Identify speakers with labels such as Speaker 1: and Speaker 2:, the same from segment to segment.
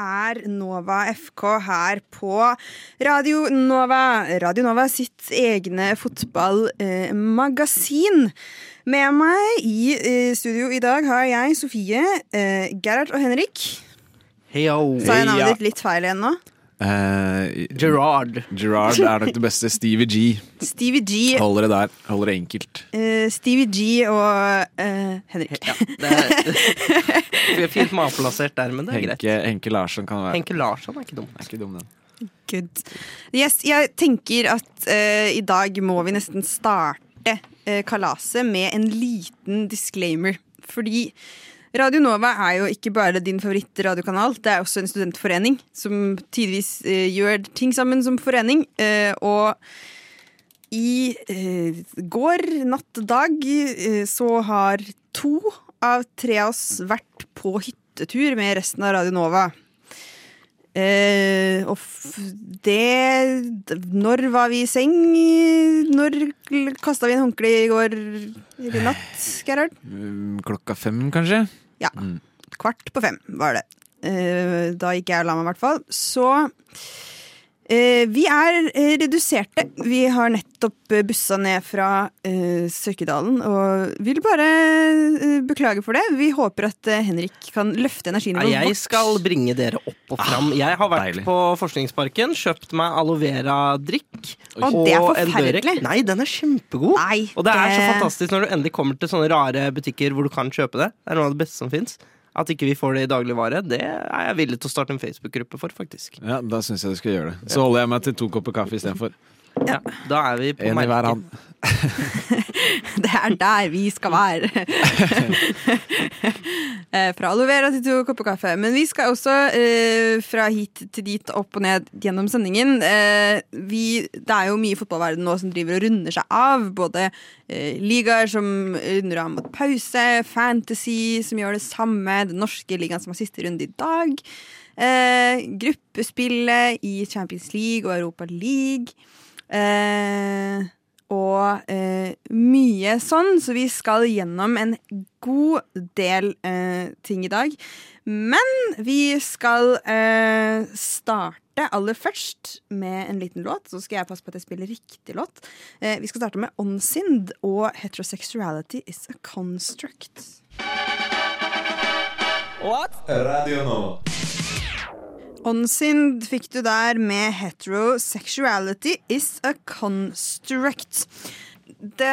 Speaker 1: er Nova FK her på Radio Nova. Radio Nova sitt egne fotballmagasin. Med meg i eh, studio i dag har jeg Sofie, eh, Gerhard og Henrik.
Speaker 2: Heyo.
Speaker 1: Sa jeg navnet ditt litt feil igjen nå?
Speaker 3: Eh,
Speaker 2: Gerard.
Speaker 3: Gerard er nok det beste. Stevie G.
Speaker 1: Stevie G,
Speaker 3: Holder det der. Holder det enkelt.
Speaker 1: Uh, Stevie G og uh, Henrik.
Speaker 2: Ja, det er, vi er fint matplassert der, men det er greit.
Speaker 3: Henke, Henke Larsson kan være
Speaker 2: Henke Larsson er ikke dum.
Speaker 3: Er ikke dum, den.
Speaker 1: Good. Yes, jeg tenker at uh, i dag må vi nesten starte kalaset med en liten disclaimer. Fordi Radio Nova er jo ikke bare din favorittradiokanal, det er også en studentforening som tidvis eh, gjør ting sammen som forening. Eh, og i eh, går, natt og dag, eh, så har to av tre av oss vært på hyttetur med resten av Radio Nova. Eh, og det Når var vi i seng? Når kasta vi inn håndkle i går i natt, Gerhard?
Speaker 3: Mm, Klokka fem, kanskje?
Speaker 1: Ja. Kvart på fem var det. Eh, da gikk jeg og la meg, i hvert fall. Så eh, vi er eh, reduserte. Vi har nettopp eh, bussa ned fra eh, Sørkedalen og vil bare eh, beklage for det. Vi håper at eh, Henrik kan løfte
Speaker 2: energien
Speaker 1: energinivået
Speaker 2: jeg skal bringe dere opp og fram. Jeg har vært
Speaker 3: deilig.
Speaker 2: på Forskningsparken, kjøpt meg aloe vera-drikk.
Speaker 1: Og det er forferdelig.
Speaker 2: Nei, den er kjempegod.
Speaker 1: Nei,
Speaker 2: og det er så fantastisk når du endelig kommer til sånne rare butikker hvor du kan kjøpe det. Det er noe av det beste som fins. At ikke vi får det i dagligvare, det er jeg villig til å starte en Facebook-gruppe for, faktisk.
Speaker 3: Ja, Da syns jeg du skal gjøre det. Så holder jeg meg til to kopper kaffe istedenfor.
Speaker 2: Ja, da er vi på
Speaker 3: En i hver hand.
Speaker 1: Det er der vi skal være. Eh, fra aloe vera til to kopper kaffe. Men vi skal også eh, fra hit til dit, opp og ned gjennom sendingen. Eh, vi, det er jo mye fotballverden nå som driver og runder seg av. Både eh, ligaer som runder av mot pause, Fantasy som gjør det samme, den norske ligaen som har siste runde i dag. Eh, gruppespillet i Champions League og Europa League. Eh, og eh, mye sånn, så vi skal gjennom en god del eh, ting i dag. Men vi skal eh, starte aller først med en liten låt. Så skal jeg passe på at jeg spiller riktig låt. Eh, vi skal starte med Onsind og 'Heterosexuality Is A Construct'. What?
Speaker 4: Radio Nova.
Speaker 1: Onsind fikk du der med 'Heterosexuality is a construct'. Det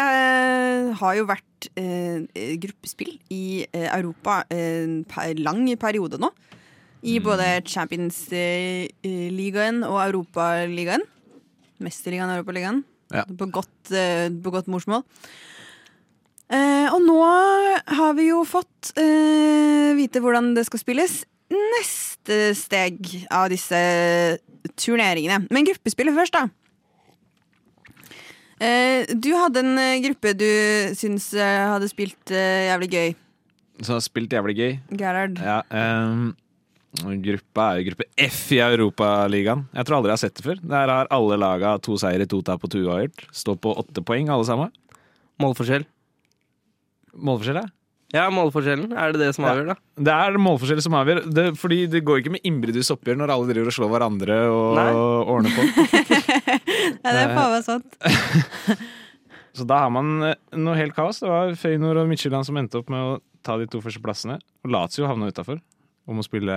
Speaker 1: har jo vært eh, gruppespill i eh, Europa en per, lang periode nå. I både Champions-ligaen og Europaligaen. Mesterligaen og Europaligaen.
Speaker 3: Ja.
Speaker 1: På, godt, eh, på godt morsmål. Eh, og nå har vi jo fått eh, vite hvordan det skal spilles. Neste steg av disse turneringene. Men gruppespillet først, da. Eh, du hadde en eh, gruppe du syns eh, hadde spilt jævlig gøy.
Speaker 3: Som har spilt jævlig gøy.
Speaker 1: Gerhard.
Speaker 3: Ja, um gruppa er jo gruppe F i Europaligaen. Jeg tror aldri jeg har sett det før. Der har alle laga to seire, to tap og to uavgjort. Står på åtte poeng, alle sammen.
Speaker 2: Målforskjell.
Speaker 3: Målforskjell, ja.
Speaker 2: Ja, målforskjellen. Er det det som avgjør, da?
Speaker 3: Det er målforskjell som avgjør. Det, fordi det går ikke med innbyrdes oppgjør når alle driver og slår hverandre og
Speaker 2: Nei.
Speaker 3: ordner på.
Speaker 1: Ja, det er faen meg sant.
Speaker 3: Så da har man eh, noe helt kaos. Det var Føynor og Midtjylland som endte opp med å ta de to første plassene. Og Lazio havna utafor om å spille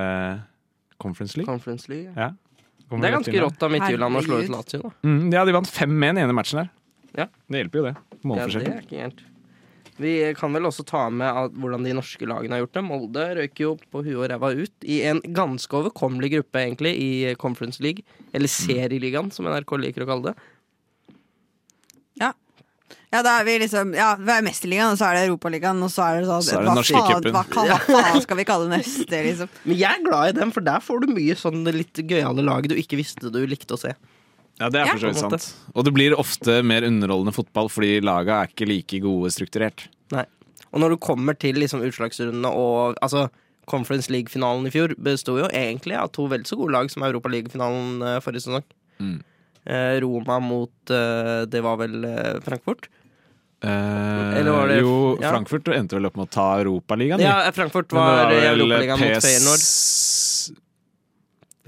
Speaker 3: Conference League.
Speaker 2: Conference League.
Speaker 3: Ja.
Speaker 2: Det er ganske rått av Midtjylland å slå ut Lazio, da.
Speaker 3: Mm, ja, de vant 5-1 i ene matchen der.
Speaker 2: Ja.
Speaker 3: Det hjelper jo, det.
Speaker 2: Ja, det er ikke gærent. Vi kan vel også ta med at, hvordan de norske lagene har gjort det. Molde røyker jo på huet og ræva ut i en ganske overkommelig gruppe, egentlig, i Conference League. Eller Serieligaen, som NRK liker å kalle det.
Speaker 1: Ja. Ja, da er vi liksom Ja, vi er Mesterligaen, og så er det Europaligaen, og så er det sånn
Speaker 3: Så er det
Speaker 1: hva,
Speaker 3: norske
Speaker 1: hva, hva skal vi kalle neste, liksom?
Speaker 2: Men jeg er glad i dem, for der får du mye sånn litt gøyale lag du ikke visste du likte å se.
Speaker 3: Ja, det er for så vidt sant. Og det blir ofte mer underholdende fotball fordi laga er ikke like gode strukturert.
Speaker 2: Nei. Og når du kommer til liksom utslagsrundene og altså Conference League-finalen i fjor besto jo egentlig av to vel så gode lag som Europa League-finalen eh, forrige sesong.
Speaker 3: Mm.
Speaker 2: Eh, Roma mot eh, Det var vel eh, Frankfurt.
Speaker 3: Eh,
Speaker 2: det-
Speaker 3: jo,
Speaker 2: ja.
Speaker 3: Frankfurt endte vel opp med å ta Europaligaen.
Speaker 2: Ja, Frankfurt var,
Speaker 3: var
Speaker 2: Europaligaen mot Feyenoord.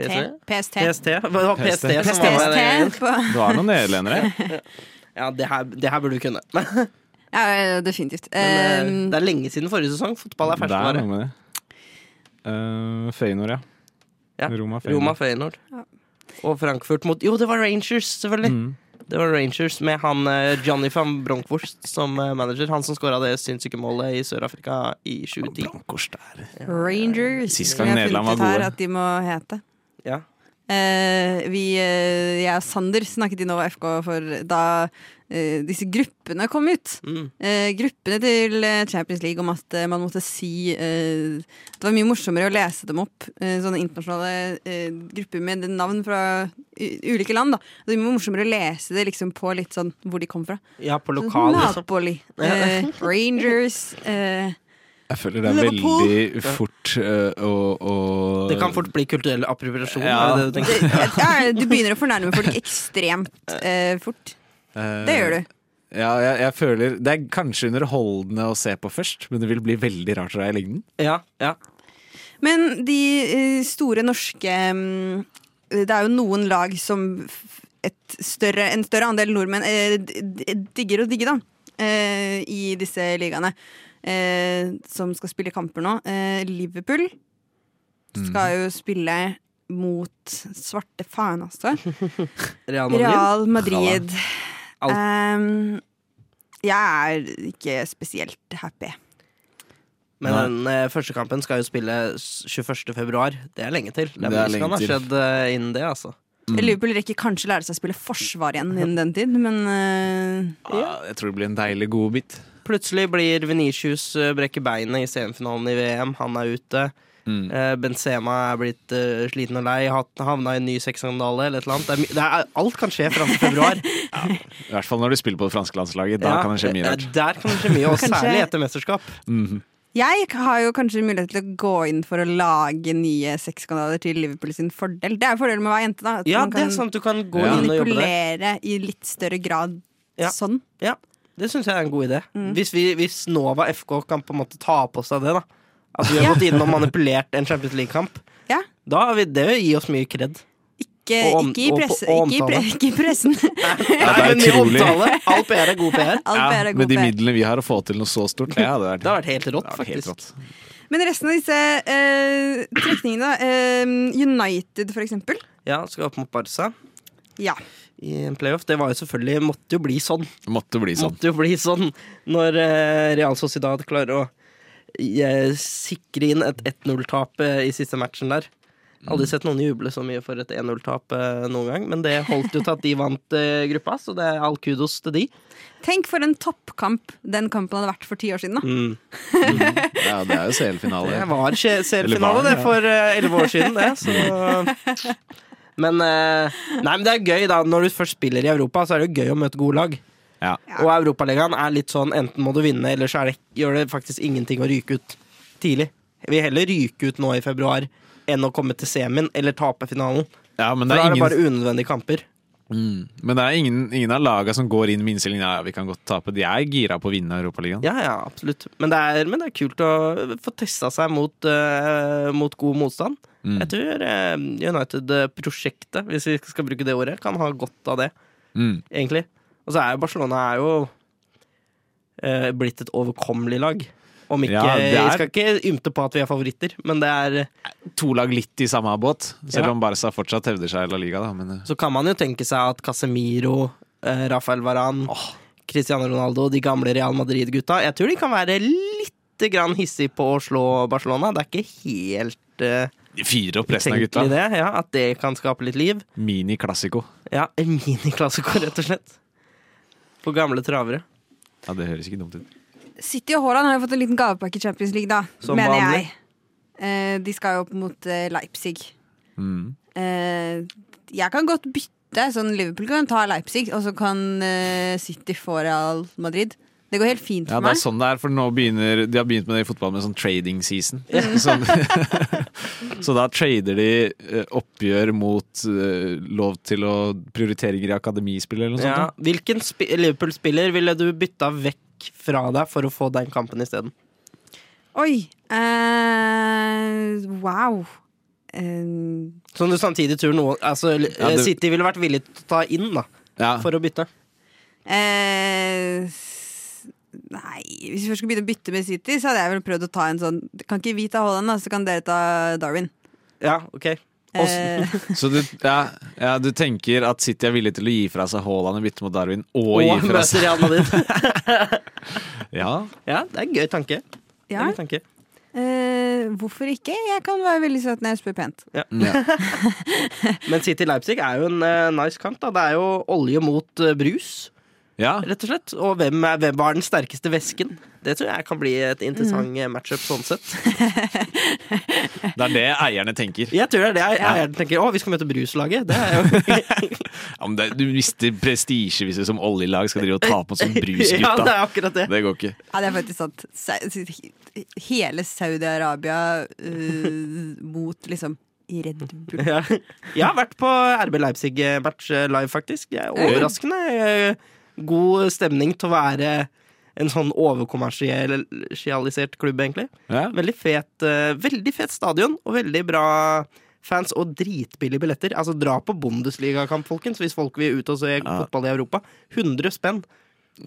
Speaker 1: PST.
Speaker 2: PST? Det var PST som var
Speaker 3: Det var noen nederlendere.
Speaker 2: Ja, det her, det her burde du kunne.
Speaker 1: Ja, definitivt.
Speaker 2: Men,
Speaker 1: Um,
Speaker 2: det er lenge siden forrige sesong. Fotball er
Speaker 3: er
Speaker 2: ferskvare.
Speaker 3: Uh, Feyenoord, ja.
Speaker 2: Ja,
Speaker 3: Roma Feyenoord.
Speaker 2: Roma Feyenoord.
Speaker 1: Ja.
Speaker 2: Og Frankfurt mot Jo, det var Rangers, selvfølgelig!
Speaker 3: Mm.
Speaker 2: Det var Rangers med han eh, Johnny van Bronckhorst som eh, manager. Han som skåra det sinnssyke målet i Sør-Afrika i 2010.
Speaker 3: Broncos der.
Speaker 1: Rangers.
Speaker 3: Sist gang
Speaker 1: jeg har funnet ut her. At de må hete.
Speaker 2: Ja.
Speaker 1: Eh, vi, eh, jeg og Sander snakket i Nova FK for da eh, disse gruppene kom ut.
Speaker 2: Mm.
Speaker 1: Eh, gruppene til eh, Champions League om at eh, man måtte si Det var mye morsommere å lese dem opp, sånne internasjonale grupper med navn fra ulike land. da Det var mye morsommere å lese det liksom på litt sånn hvor de kom fra.
Speaker 2: ja, på lokal, liksom.
Speaker 1: Napoli, Rangers eh,
Speaker 3: Jeg føler det er
Speaker 1: Liverpool.
Speaker 3: veldig fort øh, å, å
Speaker 2: Det kan fort bli kulturell appropriasjon.
Speaker 3: Ja.
Speaker 2: det det du
Speaker 1: ja, Du begynner å fornærme folk ekstremt uh, fort.
Speaker 3: øh,
Speaker 1: Det gjør du.
Speaker 3: Ja, jeg, jeg føler Det er kanskje underholdende å se på først, men det vil bli veldig rart for deg i lengden.
Speaker 2: Ja, ja.
Speaker 1: Men de eh, store norske mm, Det er jo noen lag som et større, en større andel nordmenn digger d- digger å digge, da. eh, I disse ligaene. Eh, som skal spille kamper nå. Eh, Liverpool skal jo spille mot svarte faen, altså.
Speaker 2: Real Madrid.
Speaker 1: Real Madrid. Um, jeg er ikke spesielt happy.
Speaker 2: Men den eh, første kampen skal jo spille 21. februar. Det er lenge til. Det,
Speaker 3: Det er
Speaker 2: skal
Speaker 3: kan
Speaker 2: ha skjedd eh, innen det, altså.
Speaker 3: Mm.
Speaker 1: Liverpool rekker kanskje lære seg å spille forsvar igjen innen den tid, men uh,
Speaker 3: Ja, jeg tror det blir en deilig godbit.
Speaker 2: Plutselig blir Venitius eh, brekke beinet i semifinalen i VM. Han er ute.
Speaker 3: Mm.
Speaker 2: Eh, Benzema er blitt uh, sliten og lei, havna i en ny sexskandale eller et eller annet. Det er, det er, alt kan skje fram til februar.
Speaker 3: I hvert fall når du spiller på det franske landslaget. Da
Speaker 2: Ja,
Speaker 3: kan det skje mye rart.
Speaker 2: Der kan det skje mye, og
Speaker 1: Kanskje-
Speaker 2: særlig etter mesterskap.
Speaker 3: Mhm.
Speaker 1: jeg har jo kanskje mulighet til å gå inn for å lage nye sexskandaler til Liverpool sin fordel. Det er fordelen med å være jente, da. At
Speaker 2: Ja,
Speaker 1: man
Speaker 2: det er
Speaker 1: kan
Speaker 2: sant. Du kan gå
Speaker 3: Ja.
Speaker 2: inn og jobbe der.
Speaker 1: manipulere i litt større grad
Speaker 2: Ja.
Speaker 1: sånn.
Speaker 2: Ja, det syns jeg er en god idé.
Speaker 1: Mm.
Speaker 2: Hvis, vi, hvis Nova FK kan på en måte ta på seg det, da. At vi har
Speaker 1: Ja.
Speaker 2: gått inn og manipulert en Champions League-kamp.
Speaker 1: Ja.
Speaker 2: Da vil det gi oss mye kred.
Speaker 1: Ikke,
Speaker 2: om-
Speaker 1: ikke, i presse,
Speaker 2: og
Speaker 1: ikke, i pre, ikke i pressen.
Speaker 3: Ja,
Speaker 2: Nei,
Speaker 3: det er utrolig.
Speaker 2: All PR er god PR.
Speaker 3: Ja,
Speaker 1: er
Speaker 3: med de
Speaker 1: PR.
Speaker 3: midlene vi har å få til noe så stort, det hadde
Speaker 2: Det har vært helt rått,
Speaker 3: faktisk. helt rått.
Speaker 1: Men resten av disse eh, trekningene, eh, United, for eksempel.
Speaker 2: Ja, skal opp mot Barca
Speaker 1: Ja.
Speaker 2: I en playoff. Det var jo selvfølgelig Måtte jo bli sånn.
Speaker 3: Måtte bli sånn.
Speaker 2: Måtte jo bli sånn når eh, Real Sociedad klarer å eh, sikre inn et 1-0-tap eh, i siste matchen der. Aldri sett noen juble så mye for et 1-0-tap eh, noen gang, men det holdt jo til at de vant gruppa, så det er all kudos til de.
Speaker 1: Tenk for en toppkamp den kampen hadde vært for ti år siden. da
Speaker 2: Mm.
Speaker 3: Ja, det er jo CL-finale.
Speaker 2: Det var
Speaker 3: CL-finale,
Speaker 2: det for elleve år siden, det. Så. Men, eh, nei, men det er gøy, da. Når du først spiller i Europa, så er det jo gøy å møte gode lag.
Speaker 3: Ja.
Speaker 2: Og Europaligaen er litt sånn enten må du vinne, eller så er det, gjør det faktisk ingenting å ryke ut tidlig. Jeg vil heller ryke ut nå i februar enn å komme til semien eller tape finalen.
Speaker 3: Ja, men
Speaker 2: For
Speaker 3: det
Speaker 2: da
Speaker 3: er
Speaker 2: er det
Speaker 3: ingen,
Speaker 2: bare unødvendige kamper.
Speaker 3: Mm, men det er ingen, ingen av lagene som går inn med innstillingen ja, vi kan godt tape. De er gira på å vinne Europaligaen.
Speaker 2: Ja, ja, absolutt. Men det er, men det er kult å få testa seg mot, uh, mot god motstand.
Speaker 3: Mm.
Speaker 2: Jeg tror uh, United-prosjektet, hvis vi skal bruke det ordet, kan ha godt av det,
Speaker 3: Mm.
Speaker 2: egentlig. Og så er jo Barcelona er jo uh, blitt et overkommelig lag. Om ikke,
Speaker 3: Ja, er-
Speaker 2: Jeg skal ikke ymte på at vi er favoritter, men det er
Speaker 3: To lag litt i samme båt, selv
Speaker 2: Ja.
Speaker 3: om Barca fortsatt hevder seg i La Liga. Da. Men, eh,
Speaker 2: Så kan man jo tenke seg at Casemiro, eh, Rafael Varan, Cristiano Ronaldo, de gamle Real Madrid-gutta Jeg tror de kan være litt grann hissige på å slå Barcelona. Det er ikke helt eh,
Speaker 3: de fyrer opp resten av gutta.
Speaker 2: det. Ja, at det kan skape litt liv.
Speaker 3: Mini-klassiko.
Speaker 2: Ja, mini-klassiko, rett og slett. På gamle travere.
Speaker 3: Ja, det høres ikke dumt ut.
Speaker 1: City og Haaland har jo fått en liten gavepakke i Champions League, da.
Speaker 2: Som
Speaker 1: mener
Speaker 2: vanlig.
Speaker 1: jeg. Eh, de skal jo opp mot eh, Leipzig.
Speaker 3: Mm.
Speaker 1: Eh, jeg kan godt bytte. Sånn Liverpool kan ta Leipzig, og så kan eh, City få Real Madrid. Det går helt fint for
Speaker 3: Ja,
Speaker 1: for
Speaker 3: det er sånn det er, for nå begynner De har begynt med det i fotball med sånn trading season. Sånn, så da trader de eh, oppgjør mot uh, lov til å prioriteringer i akademispill eller noe
Speaker 2: Ja.
Speaker 3: sånt.
Speaker 2: Hvilken sp Liverpool-spiller ville du bytta vekk fra deg for å få den kampen isteden?
Speaker 1: Oi. Uh, wow. Uh,
Speaker 2: Som du samtidig tror noe altså,
Speaker 3: Ja, du-
Speaker 2: City ville vært villig til å ta inn da
Speaker 3: Ja.
Speaker 2: for å bytte.
Speaker 1: Uh, nei, hvis vi først skulle begynne å bytte med City, så hadde jeg vel prøvd å ta en sånn Kan ikke vi ta Haaland, da, så kan dere ta Darwin.
Speaker 2: Ja, ok.
Speaker 1: Eh,
Speaker 3: Så du, ja, ja, du tenker at City er villig til å gi fra seg Haaland i bytte mot Darwin, og,
Speaker 2: Og
Speaker 3: gi fra
Speaker 2: møter
Speaker 3: seg
Speaker 2: Real Madrid.
Speaker 3: Ja,
Speaker 2: ja, det er en gøy tanke.
Speaker 1: Ja.
Speaker 2: en gøy tanke.
Speaker 1: eh, hvorfor ikke? Jeg kan være veldig søt når jeg spør pent.
Speaker 3: ja.
Speaker 2: Men City Leipzig er jo en uh, nice kamp. da Det er jo olje mot uh, brus,
Speaker 3: ja.
Speaker 2: rett og slett. Og hvem, er, hvem har den sterkeste væsken? Det tror jeg kan bli et interessant
Speaker 1: Mm.
Speaker 2: matchup sånn sett.
Speaker 3: Det er det eierne tenker.
Speaker 2: Jeg tror det er det eierne jeg tenker. Å, vi skal møte bruslaget. Det er jo
Speaker 3: Ja, men det, du mister prestisje hvis du som oljelag skal drive og ta på sånn
Speaker 2: Ja, det er akkurat det.
Speaker 3: Det går ikke.
Speaker 1: Ja, det er faktisk sant. Hele Saudi-Arabia uh, mot liksom Red Bull.
Speaker 2: Ja. Jeg har vært på RB Leipzig-match eh, live, faktisk. Det er overraskende eh, god stemning til å være en sånn overkommersialisert klubb, egentlig.
Speaker 3: Ja.
Speaker 2: Veldig fet, eh, veldig fet stadion og veldig bra fans og dritbillige billetter. Altså Dra på Bundesliga-kamp, folkens, hvis folk vil ut og se fotball i Europa. 100 spenn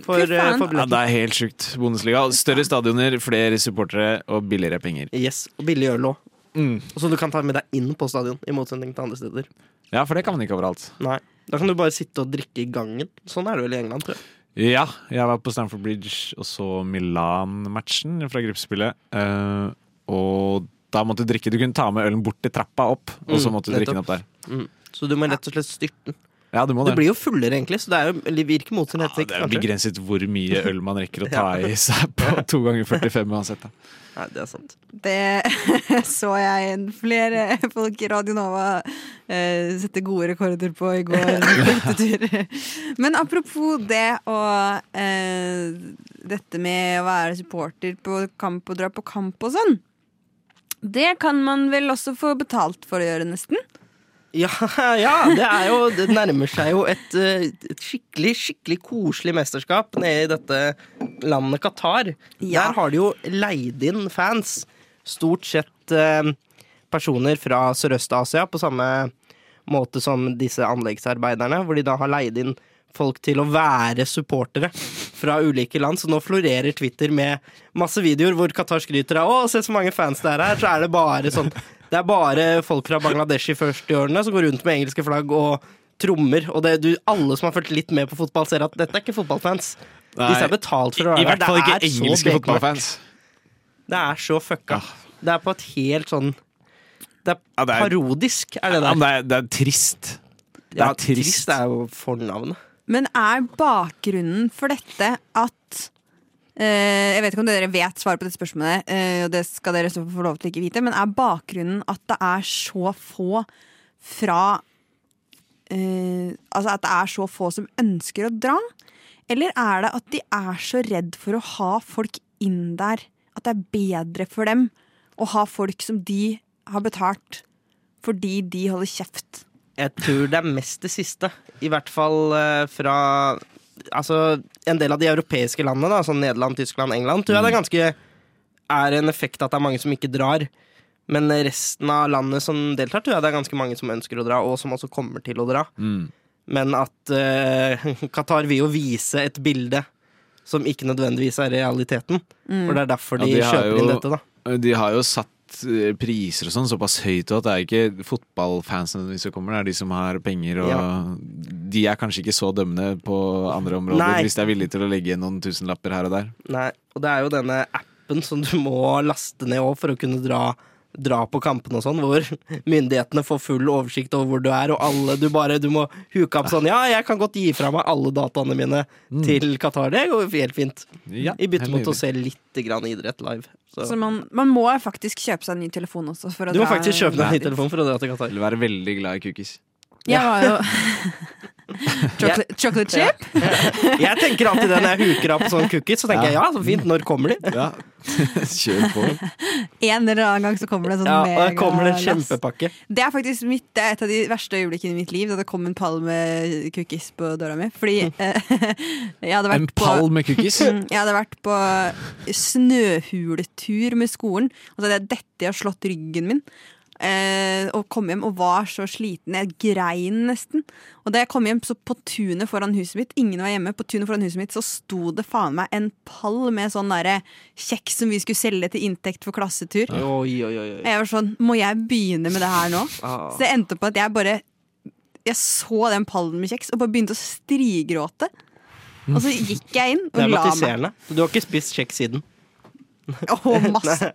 Speaker 2: for, eh, for
Speaker 3: Ja, det er helt sjukt. Bundesliga. Større stadioner, flere supportere og billigere penger.
Speaker 2: Yes, og billig øl òg.
Speaker 3: Mm.
Speaker 2: Så du kan ta med deg inn på stadion, i motsetning til andre steder.
Speaker 3: Ja, for det kan man ikke overalt.
Speaker 2: Nei, Da kan du bare sitte og drikke i gangen. Sånn er det vel i England, tror jeg.
Speaker 3: Ja, jeg var på Stamford Bridge og så Milan-matchen fra gruppespillet. Uh, og da måtte du drikke Du kunne ta med ølen bort til trappa opp, og så
Speaker 2: Mm,
Speaker 3: måtte du drikke den opp der.
Speaker 2: Mm. Så du må rett og slett styrte den.
Speaker 3: Ja, du må
Speaker 2: Du
Speaker 3: det.
Speaker 2: blir jo fullere, egentlig, så det er jo, eller virker mot sin
Speaker 3: Ja, det er jo
Speaker 2: kanskje.
Speaker 3: begrenset hvor mye øl man rekker å ta i seg på to ganger 45 uansett. Da.
Speaker 2: Nei, det er sant.
Speaker 1: Det så jeg flere folk i Radio Nova eh, sette gode rekorder på i går. Tur. Men apropos det og eh, dette med å være supporter på kamp og dra på kamp og sånn. Det kan man vel også få betalt for å gjøre, nesten?
Speaker 2: Ja, ja, det jo Det nærmer seg jo et, eh, et skikkelig, skikkelig koselig mesterskap nede i dette landet Qatar.
Speaker 1: Ja.
Speaker 2: Der har de jo leid inn fans. Stort sett eh, personer fra Sørøst-Asia, på samme måte som disse anleggsarbeiderne, hvor de da har leid inn folk til å være supportere fra ulike land. Så nå florerer Twitter med masse videoer hvor Qatar skryter av Å, se så mange fans det er her. Så er det bare sånn Det er bare folk fra Bangladesh i 40-årene som går rundt med engelske flagg og trommer. Og det, du, alle som har fulgt litt med på fotball, ser at dette er ikke fotballfans. Disse er betalt for å
Speaker 3: I, I hvert fall ikke.
Speaker 2: Det er
Speaker 3: engelske fotballfans.
Speaker 2: Det er så fucka. Det er på et helt sånn Det er
Speaker 3: Ja, det er-
Speaker 2: parodisk, er det der.
Speaker 3: Ja, det, er, det er trist. Det
Speaker 2: Ja,
Speaker 3: trist. trist.
Speaker 2: er jo fornavnet.
Speaker 1: Men er bakgrunnen for dette at Jeg vet ikke om dere vet svaret på dette spørsmålet, eh, og det skal dere få lov til å ikke vite, men er bakgrunnen at det er så få fra eh, Altså at det er så få som ønsker å dra? Eller er det at de er så redd for å ha folk inn der? At det er bedre for dem å ha folk som de har betalt fordi de holder kjeft?
Speaker 2: Jeg tror det er mest det siste. I hvert fall eh, fra Altså, en del av de europeiske landene, da, sånn Nederland, Tyskland, England, tror jeg det er ganske er en effekt at det er mange som ikke drar. Men resten av landet som deltar, tror jeg det er ganske mange som ønsker å dra, og som også kommer til å dra.
Speaker 3: Mm.
Speaker 2: Men at uh, Qatar vil jo vise et bilde som ikke nødvendigvis er realiteten. For det er derfor de,
Speaker 3: Ja, de kjøper
Speaker 2: kjøper inn dette, da.
Speaker 3: De har jo satt eh, priser og sånn såpass høyt at det er ikke fotballfansene som kommer, det er de som har penger. Og
Speaker 2: Ja.
Speaker 3: De er kanskje ikke så dømmende på andre områder
Speaker 2: Nei.
Speaker 3: hvis de er villige til å legge igjen noen tusenlapper her og der.
Speaker 2: Nei, og det er jo denne appen som du må laste ned òg for å kunne dra, dra på kampene og sånn, hvor myndighetene får full oversikt over hvor du er, og alle du bare Du må huke opp sånn Ja, jeg kan godt gi fra meg alle dataene mine til Qatar. Det går helt fint.
Speaker 3: Ja,
Speaker 2: I bytte mot å se litt grann idrett live. Så.
Speaker 1: Så man, man må faktisk kjøpe seg en ny telefon også. For å
Speaker 2: Du må
Speaker 1: dra-
Speaker 2: faktisk kjøpe deg en ny telefon for å dra til Qatar.
Speaker 3: Eller være veldig glad i kukis.
Speaker 1: Jeg var jo Chocolate, chocolate chip?
Speaker 2: Jeg tenker alltid det når jeg huker opp sånn cookies. Så tenker jeg ja, så fint, når kommer de?
Speaker 3: Ja. Kjør på.
Speaker 1: En eller annen gang så kommer det en sånn
Speaker 2: Ja, og da kommer det en kjempepakke.
Speaker 1: Det er faktisk mitt, det er et av de verste øyeblikkene i mitt liv, da det kom en pall med cookies på døra mi. Fordi eh, jeg hadde
Speaker 3: En
Speaker 1: vært En
Speaker 3: pall med cookies.
Speaker 1: Mm, Jeg hadde vært på snøhuletur med skolen, og så hadde jeg dette og slått ryggen min. Eh, og kom hjem og var så sliten. Jeg grein nesten. Og da jeg kom hjem så på tunet foran huset mitt, ingen var hjemme, på tunet foran huset mitt så sto det faen meg en pall med sånn derre kjeks som vi skulle selge til inntekt for klassetur.
Speaker 2: Oi, oi, oi.
Speaker 1: jeg var sånn, må jeg begynne med det her nå?
Speaker 2: Ah.
Speaker 1: Så det endte på at jeg bare Jeg så den pallen med kjeks og bare begynte å strigråte. Og så gikk jeg inn og
Speaker 2: er
Speaker 1: la meg.
Speaker 2: Du har ikke spist kjeks siden?
Speaker 1: Åh, masse.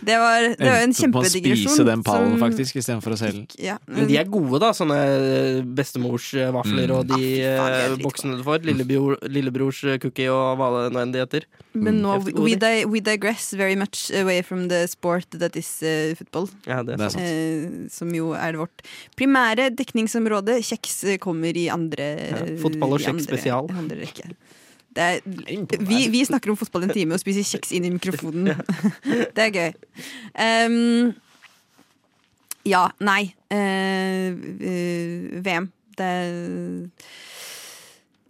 Speaker 1: det var, det var en kjempedigresjon.
Speaker 3: spise den pallen,
Speaker 1: som-
Speaker 3: faktisk, istedenfor å selge den.
Speaker 1: Ja,
Speaker 2: Men de er gode, da. Sånne bestemors eh, vafler og de
Speaker 1: Ah,
Speaker 2: eh, boksene du får. Lillebror, lillebrors eh, cookie og hva det nå enn de heter.
Speaker 1: Men nå,
Speaker 2: Heftig
Speaker 1: we, di we digress very much away from the sport that is uh, football.
Speaker 2: Ja, det er sant.
Speaker 1: eh, som jo er vårt primære dekningsområde. Kjeks eh, kommer i andre
Speaker 2: Ja, fotball og kjeks spesial.
Speaker 1: andre rekke. Er, vi, vi snakker om fotball en time og spiser kjeks inn i mikrofonen. det er gøy. Um, ja, nei. eh, VM. Det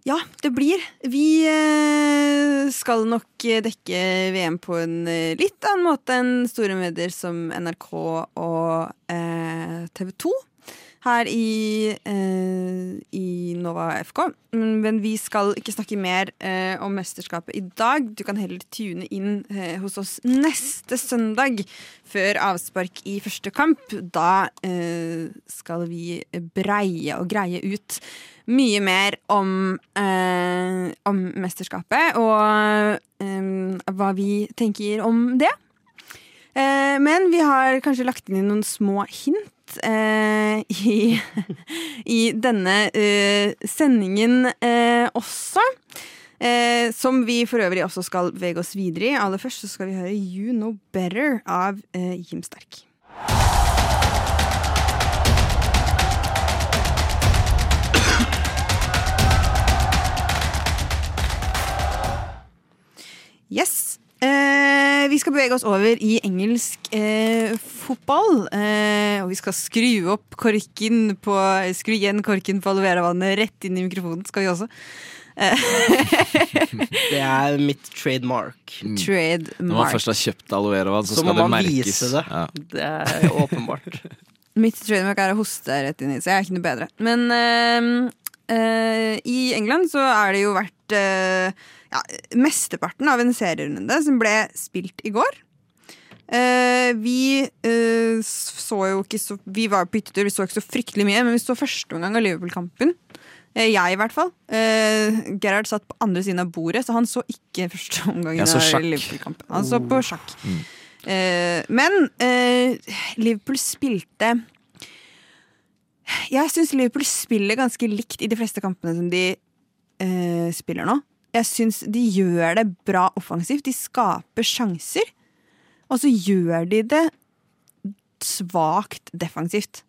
Speaker 1: Ja, det blir. Vi eh, skal nok dekke VM på en litt annen måte enn store medier som NRK og TV 2 her i, eh, i Nova FK. Mm, Men vi skal ikke snakke mer eh, om mesterskapet i dag. Du kan heller tune inn eh, hos oss neste søndag før avspark i første kamp. Da eh, skal vi breie og greie ut mye mer om, eh, om mesterskapet og eh, hva vi tenker om det. Men vi har kanskje lagt inn noen små hint eh, i, i denne eh, sendingen eh, også. Eh, som vi for øvrig også skal bevege oss videre i. Aller først så skal vi høre You Know Better av eh, Jim Sterk. Yes. Eh, vi skal bevege oss over i engelsk eh, fotball. Eh, og vi skal skru opp korken på Skru igjen korken på aloe rett inn i mikrofonen. Skal vi også.
Speaker 2: Det er mitt trademark.
Speaker 3: Når man først har kjøpt aloe vera-vann, så,
Speaker 2: Så må
Speaker 3: skal det
Speaker 2: man
Speaker 3: merkes.
Speaker 2: vise det.
Speaker 3: Ja.
Speaker 2: Det er åpenbart.
Speaker 1: Mitt trademark er å hoste rett inn i, så jeg er ikke noe bedre. Men eh, i England så er det jo vært uh, ja, mesteparten av en serierunde som ble spilt i går. Uh, vi så jo ikke så Vi var på hyttetur, vi så ikke så fryktelig mye, men vi så første omgang av Liverpool-kampen. Jeg, i hvert fall. Gerhard satt på andre siden av bordet, så han så ikke første
Speaker 3: omgang
Speaker 1: av. Liverpool-kampen. Han så på sjakk. Eh, men Liverpool spilte Jeg syns Liverpool spiller ganske likt i de fleste kampene som de eh, spiller nå. Jeg syns de gjør det bra offensivt. De skaper sjanser. Og så gjør de det svakt defensivt.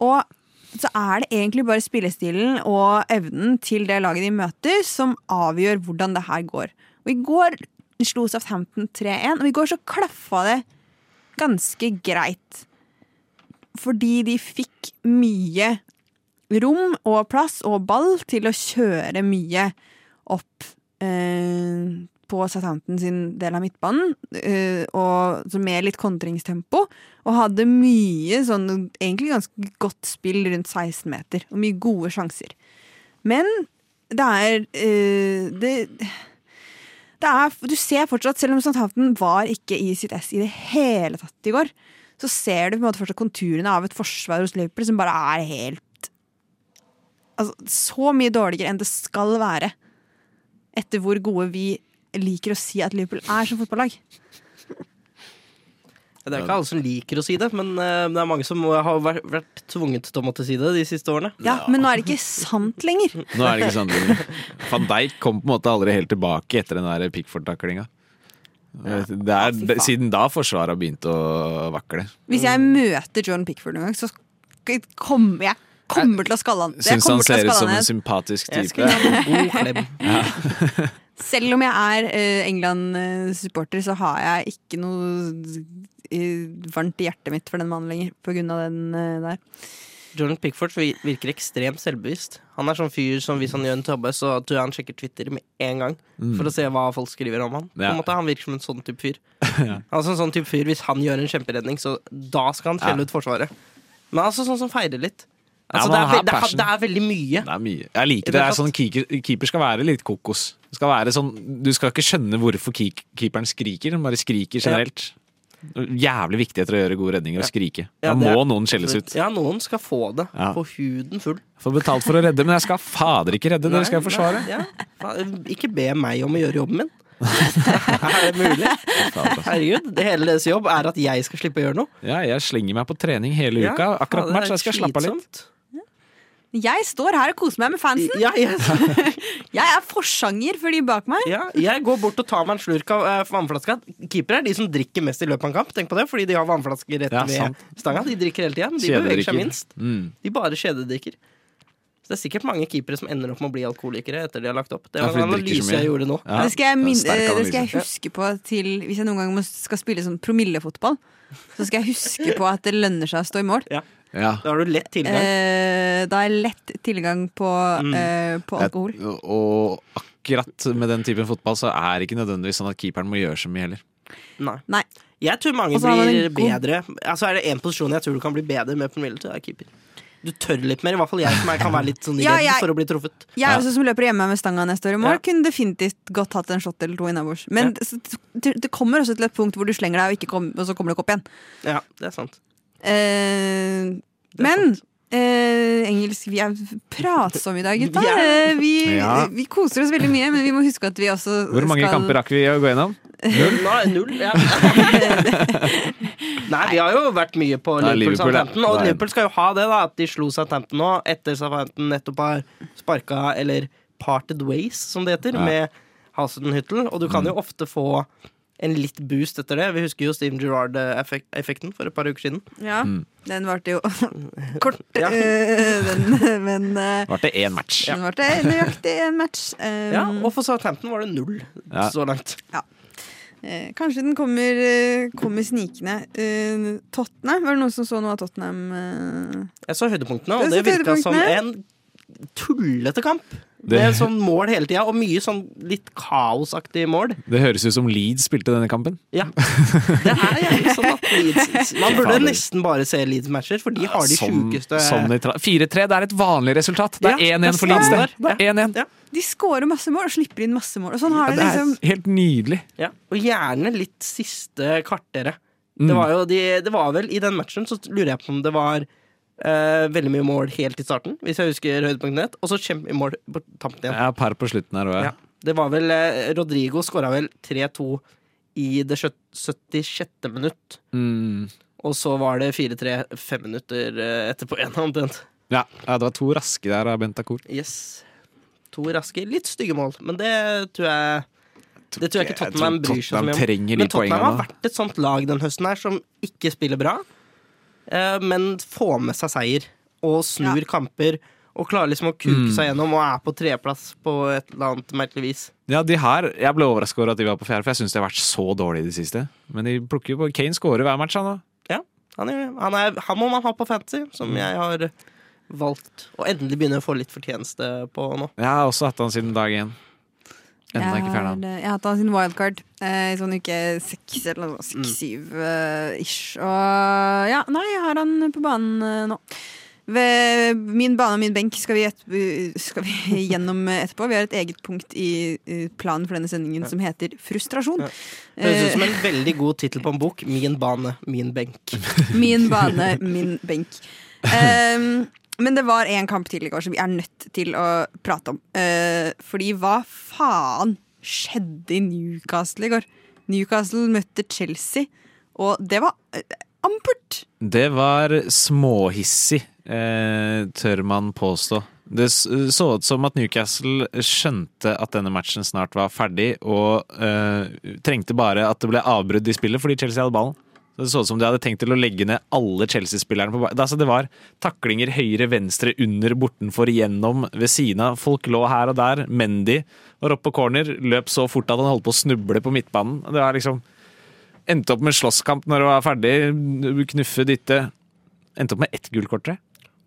Speaker 1: Og så er det egentlig bare spillestilen og evnen til det laget de møter, som avgjør hvordan det her går. Og i går slo Southampton 3-1, og i går så klaffa det ganske greit. Fordi de fikk mye rom og plass og ball til å kjøre mye opp eh, på Southampton sin del av midtbanen, eh, og med litt kontringstempo. Og hadde mye sånn egentlig ganske godt spill rundt 16 meter, og mye gode sjanser. Men det er eh, det, det er Du ser fortsatt, selv om Southampton var ikke i sitt ess i det hele tatt i går, så ser du på en måte fortsatt konturene av et forsvar hos Liverpool som bare er helt Altså, så mye dårligere enn det skal være. Etter hvor gode vi liker å si at Liverpool er som fotballag.
Speaker 2: Det er ikke alle som liker å si det, men eh, det er mange som har vært, tvunget til å måtte si det de siste årene.
Speaker 1: Ja, Men nå er det ikke sant lenger.
Speaker 3: Nå er det ikke sant lenger. Van Dijk kom på en måte aldri helt tilbake etter den der Pickford-taklinga. Det er,
Speaker 1: ja,
Speaker 3: siden da forsvaret har begynt å vakle.
Speaker 1: Hvis jeg møter John Pickford noen gang, så kommer jeg kommer til å skalle han.
Speaker 3: Syns han ser ut som en sympatisk type.
Speaker 1: Selv om jeg er eh, England-supporter, så har jeg ikke noe eh, varmt i hjertet mitt for den mannen lenger, på grunn av den eh, der.
Speaker 2: Jordan Pickford virker ekstremt selvbevisst. Han er sånn fyr som hvis han gjør en tabbe, så tror jeg han sjekker Twitter med en gang. For å se hva folk skriver om han. På
Speaker 3: Ja.
Speaker 2: måte Han virker som en sånn type fyr. Altså en sånn type fyr Hvis han gjør en kjemperedning, så da skal han skjelle
Speaker 3: Ja.
Speaker 2: ut Forsvaret. Men altså sånn som feirer litt. Altså, det, er, det, er, det er veldig mye.
Speaker 3: Det er mye. Jeg liker det.
Speaker 2: det
Speaker 3: er sånn keeper, keeper skal være litt kokos. Skal være sånn, du skal ikke skjønne hvorfor keeperen skriker, han bare skriker generelt. Jævlig viktig etter å gjøre gode redninger og skrike.
Speaker 2: Ja,
Speaker 3: Da
Speaker 2: det er-
Speaker 3: må noen skjelles ut.
Speaker 2: Ja, noen skal få det.
Speaker 3: Ja.
Speaker 2: Få huden full.
Speaker 3: Får betalt for å redde, men jeg skal fader ikke redde, dere skal jeg forsvare.
Speaker 2: Nei, ja. Ikke be meg om å gjøre jobben min. er det mulig? Herregud, det hele deres jobb er at jeg skal slippe å gjøre noe.
Speaker 3: Ja, jeg slenger meg på trening hele uka. Akkurat match, jeg skal slappe av litt.
Speaker 1: Jeg står her og koser meg med fansen.
Speaker 2: Ja, jeg,
Speaker 1: Jeg er forsanger for de bak meg.
Speaker 2: ja, jeg går bort og tar meg en slurk av eh, vannflaska. Keepere er de som drikker mest i løpet av en kamp. Tenk på det, Fordi de har vannflasker rett
Speaker 3: Ja,
Speaker 2: ved stanga. De drikker hele tida, men de beveger seg minst.
Speaker 3: Mm.
Speaker 2: De bare kjededrikker. Så det er sikkert mange keepere som ender opp med å bli alkoholikere etter de har lagt opp. Det
Speaker 3: Ja,
Speaker 2: var en analyse jeg gjorde nå.
Speaker 3: Ja,
Speaker 1: det, skal jeg min, det skal jeg huske på til Hvis jeg noen gang skal spille sånn promillefotball, så skal jeg huske på at det lønner seg å stå i mål.
Speaker 3: Ja.
Speaker 2: Da har du lett tilgang.
Speaker 1: Eh, da er lett tilgang på,
Speaker 2: Mm.
Speaker 1: eh, på alkohol.
Speaker 3: Og akkurat med den typen fotball så er det ikke nødvendigvis sånn at keeperen må gjøre så mye heller.
Speaker 2: Nei.
Speaker 1: Nei.
Speaker 2: Jeg tror mange blir
Speaker 1: god-
Speaker 2: bedre. Altså Er det én posisjon jeg tror du kan bli bedre med promille til, er keeper. Du tør litt mer. I hvert fall jeg som jeg kan være litt sånn
Speaker 1: Ja,
Speaker 2: redd
Speaker 1: jeg-
Speaker 2: for å bli truffet.
Speaker 1: Jeg
Speaker 3: Ja.
Speaker 1: også som løper hjemme med stanga neste år i mål,
Speaker 2: Ja.
Speaker 1: kunne definitivt godt hatt en shot eller to innabords. Men det, det kommer også til et punkt hvor du slenger deg, og, ikke kom, og så kommer du ikke opp igjen.
Speaker 2: Ja, det er sant.
Speaker 1: Eh,
Speaker 2: Det er
Speaker 1: men
Speaker 2: sant.
Speaker 1: Eh, engelsk Vi er pratsomme i dag, gutta.
Speaker 2: Vi
Speaker 1: Eh, Vi,
Speaker 3: Ja.
Speaker 1: vi koser oss veldig mye, men vi må huske at vi også
Speaker 3: Hvor mange
Speaker 1: skal
Speaker 3: kamper rakk vi å gå gjennom?
Speaker 2: Nei, null. Ja. Nei, vi har jo vært mye på
Speaker 3: Nei,
Speaker 2: Liverpool
Speaker 3: Liverpool.
Speaker 2: Southampton, og
Speaker 3: Nei.
Speaker 2: Liverpool skal jo ha det, da. At de slo Southampton nå, etter Southampton nettopp har sparka, eller parted ways, som det heter,
Speaker 3: Ja.
Speaker 2: med Hasenhyttel. Og du kan jo ofte få en litt boost etter det. Vi husker jo Steven Gerrard-effekten for et par uker siden.
Speaker 1: Ja,
Speaker 3: Mm.
Speaker 1: den varte jo kort,
Speaker 2: Ja.
Speaker 1: men, men Varte
Speaker 3: Var det én match?
Speaker 1: den varte nøyaktig en match. Um,
Speaker 2: Ja, og for Southampton var det null
Speaker 3: Ja.
Speaker 2: så langt.
Speaker 1: eh, kanskje den kommer, eh, kommer snikende. Eh, Tottenham, var det noen som så noe av Tottenham? eh?
Speaker 2: Jeg så høydepunktene, og det
Speaker 1: så
Speaker 2: virka som en tullete kamp.
Speaker 3: Det-
Speaker 2: er sånn mål hele tida, og mye sånn litt kaosaktig mål.
Speaker 3: Det høres ut som Leeds spilte denne kampen.
Speaker 2: Ja. Det er gjerne sånn at Leeds Man burde nesten bare se Leeds-matcher, for de har de
Speaker 3: Sånn-
Speaker 2: sjukeste
Speaker 3: sånn nøytral- 4-3, det er et vanlig resultat. Det er
Speaker 2: Ja,
Speaker 3: 1-1 for
Speaker 2: er
Speaker 3: Leeds. Det. Det er 1-1.
Speaker 2: Ja.
Speaker 1: De scorer masse mål og slipper inn masse mål. Og sånn har
Speaker 3: Ja,
Speaker 1: det
Speaker 3: det er
Speaker 1: liksom
Speaker 3: helt nydelig.
Speaker 2: Ja. Og gjerne litt siste kvarteret.
Speaker 3: Mm.
Speaker 2: Det var jo de, det var vel I den matchen så lurer jeg på om det var eh, veldig mye mål helt i starten, hvis jeg husker høydepunktene rett, og så kjempemye mål på tampen igjen.
Speaker 3: Ja, par på slutten her òg,
Speaker 2: Ja. Det var vel eh, Rodrigo skåra vel 3-2 i det 76. minutt.
Speaker 3: Mm.
Speaker 2: Og så var det 4-3 fem minutter eh, etterpå igjen, omtrent.
Speaker 3: Ja, ja, det var to raske der av Bentancur.
Speaker 2: Yes. To raske, litt stygge mål, men det tror jeg Det tror jeg ikke Tottenham bryr seg så mye om. Men Tottenham har vært et sånt lag den høsten her som ikke spiller bra, men får med seg seier og snur
Speaker 1: Ja.
Speaker 2: kamper. Og klarer liksom å kuke
Speaker 3: Mm.
Speaker 2: seg gjennom og er på tredjeplass på et eller annet merkelig vis.
Speaker 3: Ja, de her, Jeg ble overrasket over at de var på fjerde, for jeg syns de har vært så dårlige i det siste. Men de plukker jo på Kane skårer hver match, han da.
Speaker 2: Han, er, han, er, han må man ha på fantasy,
Speaker 3: Mm.
Speaker 2: som jeg har valgt. å endelig begynne å få litt fortjeneste på nå.
Speaker 3: Jeg har også hatt han siden dag én. Ennå ikke ferdig. han.
Speaker 1: Jeg har- Jeg har hatt han sin wildcard eh, i sånn uke seks eller noe.
Speaker 2: Mm.
Speaker 1: Seks-syv eh, ish. Og ja, nei, jeg har han på banen uh, nå. Ved min bane og min benk skal vi, et, skal vi gjennom etterpå. Vi har et eget punkt i eh, planen for denne sendingen som heter Frustrasjon.
Speaker 2: Ja. Høres ut
Speaker 1: Eh,
Speaker 2: som en veldig god tittel på en bok. Min bane, min benk.
Speaker 1: Min bane, min benk. Ehm, men det var en kamp til i går som vi er nødt til å prate om. Uh, fordi hva faen skjedde i Newcastle i går? Newcastle møtte Chelsea, og det var uh, ampert!
Speaker 3: Det var småhissig, uh, tør man påstå. Det så ut som at Newcastle skjønte at denne matchen snart var ferdig, og trengte bare at det ble avbrudd i spillet fordi Chelsea hadde ballen. Det så ut som de hadde tenkt til å legge ned alle Chelsea-spillerne. Altså, det var taklinger høyre, venstre, under, bortenfor, igjennom, ved siden av. Folk lå her og der. Mendy var oppe på corner, løp så fort at han holdt på å snuble på midtbanen. Det var liksom Endte opp med slåsskamp når det var ferdig. Knuffe, dytte. Endte opp med ett gullkort, tror.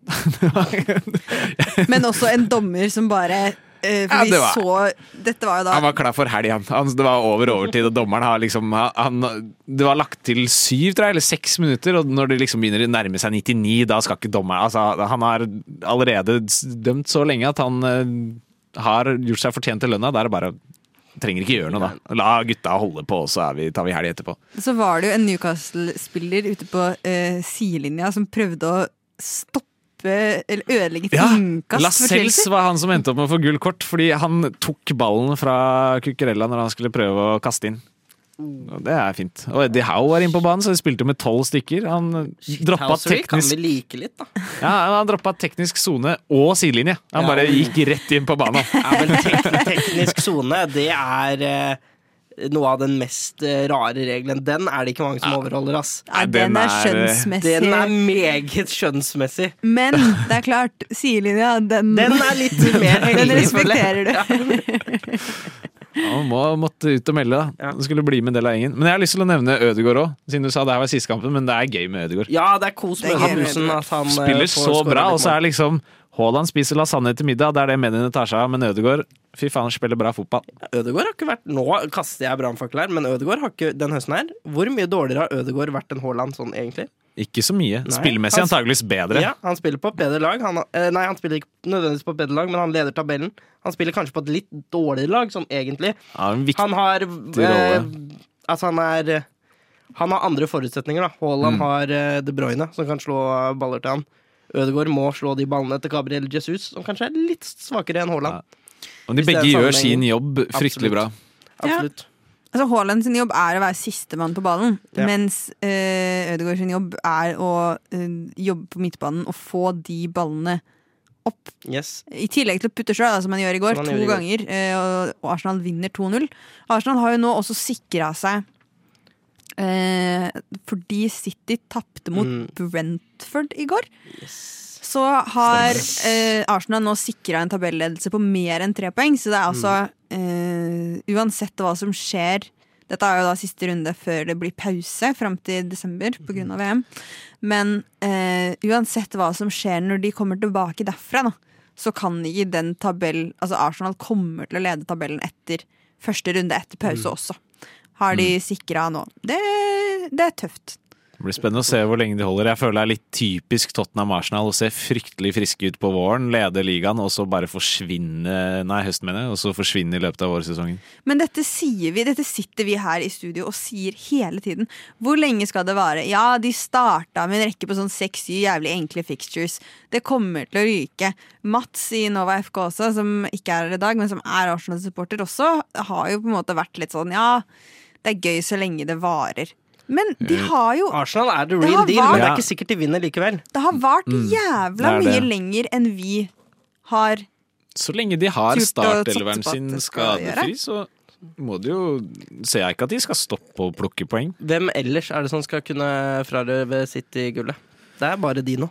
Speaker 1: Men også en dommer som bare For
Speaker 3: Ja,
Speaker 1: vi
Speaker 3: det var-
Speaker 1: så Dette var jo da
Speaker 3: Han var klar for helg, han. han. Det var over overtid, og dommeren har liksom han, Det var lagt til syv, tror jeg, eller seks minutter, og når det liksom begynner å nærme seg 99, da skal ikke dommeren Altså, han har allerede dømt så lenge at han eh, har gjort seg fortjent til lønna. Da er det bare Trenger ikke gjøre noe, da. La gutta holde på, så vi, tar vi helg etterpå.
Speaker 1: Så var det jo en Newcastle-spiller ute på eh, sidelinja som prøvde å stoppe eller ødelegge et
Speaker 3: Ja,
Speaker 1: innkast
Speaker 3: Lascelles var han som endte opp med å få gull kort, fordi han tok ballen fra Cucurella når han skulle prøve å kaste inn. Og det er fint. Og Eddie Howe var inne på banen, så de spilte med tolv stykker. Han droppa
Speaker 2: teknisk... kan vi like litt, da.
Speaker 3: ja, han droppa teknisk sone og sidelinje. Han
Speaker 2: Ja.
Speaker 3: bare gikk rett inn på banen.
Speaker 2: Ja, men tek teknisk sone, det er eh, noe av den mest eh, rare regelen. Den er det ikke mange som overholder, ass.
Speaker 1: Ja,
Speaker 3: Nei,
Speaker 1: den
Speaker 3: den
Speaker 1: er
Speaker 3: er-
Speaker 1: skjønnsmessig.
Speaker 2: Den er meget skjønnsmessig.
Speaker 1: Men det er klart, sidelinja, den,
Speaker 2: Den er litt mer
Speaker 1: den respekterer du.
Speaker 3: Han må, måtte ut og melde, da.
Speaker 2: Ja.
Speaker 3: Skulle bli med en del av gjengen. Men jeg har lyst til å nevne Ødegaard òg, siden du sa det her var siste kampen. Men det er gøy med Ødegaard.
Speaker 2: Ja, det er kos
Speaker 1: Det er
Speaker 2: med bussen at han eh,
Speaker 3: Spiller
Speaker 2: får
Speaker 3: så bra, og så er liksom Haaland spiser lasagne til middag, det er det mediene tar seg av. Men Ødegaard, fy faen, spiller bra fotball.
Speaker 2: Ødegaard har ikke vært Nå kaster jeg brannfakkel her, men Ødegaard har ikke den høsten her. Hvor mye dårligere har Ødegaard vært enn Haaland sånn egentlig?
Speaker 3: Ikke så mye.
Speaker 2: Nei.
Speaker 3: Spillemessig
Speaker 2: Han-
Speaker 3: antageligvis bedre.
Speaker 2: Ja, Han spiller på et bedre lag. Han, eh, nei, han spiller ikke nødvendigvis på et bedre lag, men han leder tabellen. Han spiller kanskje på et litt dårligere lag, sånn egentlig.
Speaker 3: Ja,
Speaker 2: Han har eh. Altså, han er Han har andre forutsetninger, da. Haaland
Speaker 3: Mm.
Speaker 2: har eh, De Bruyne, som kan slå baller til han. Ødegaard må slå de ballene til Gabriel Jesus, som kanskje er litt svakere enn Haaland.
Speaker 3: Og de begge gjør sin jobb fryktelig bra.
Speaker 2: Absolutt.
Speaker 1: Altså Haaland sin jobb er å være sistemann på ballen,
Speaker 2: Ja.
Speaker 1: mens uh, Ødegaard sin jobb er å eh, jobbe på midtbanen og få de ballene opp.
Speaker 2: Yes.
Speaker 1: I tillegg til å putte sjøl, som han gjør i går, to
Speaker 2: gjør
Speaker 1: ganger. og, og Arsenal vinner 2-0. Arsenal har jo nå også sikra seg eh, fordi City tapte mot
Speaker 2: Mm.
Speaker 1: Brentford i går.
Speaker 2: yes.
Speaker 1: Så har eh, Arsenal nå sikra en tabelledelse på mer enn tre poeng. Så det er altså eh, Uansett hva som skjer Dette er jo da siste runde før det blir pause fram til desember pga. VM. Men eh, uansett hva som skjer når de kommer tilbake derfra, da, så kan ikke den tabell Altså Arsenal kommer til å lede tabellen etter første runde etter pause også. Har de sikra nå. Det, det er tøft.
Speaker 3: Det blir spennende å se hvor lenge de holder. Jeg føler det er litt typisk Tottenham Arsenal å se fryktelig friske ut på våren, lede ligaen, og så bare forsvinne Nei, høsten, mener jeg. Og så forsvinne i løpet av vårsesongen.
Speaker 1: Men dette sier vi, dette sitter vi her i studio og sier hele tiden. Hvor lenge skal det vare? Ja, de starta med en rekke på sånn seks-syv jævlig enkle fixtures. Det kommer til å ryke. Mats i Nova FK også, som ikke er her i dag, men som er Arsenal-supporter også, har jo på en måte vært litt sånn ja, det er gøy så lenge det varer. Men de har jo
Speaker 2: Arsenal er the real deal, men det er ikke sikkert de vinner likevel.
Speaker 1: Det har vart
Speaker 3: Mm,
Speaker 1: jævla
Speaker 3: det
Speaker 1: mye lenger enn vi har
Speaker 3: Så lenge de har startelveren sin skadefri, så må det jo Ser jeg ikke at de skal stoppe å plukke poeng.
Speaker 2: Hvem ellers er det som skal kunne frarøve City-gullet? Det er bare de nå.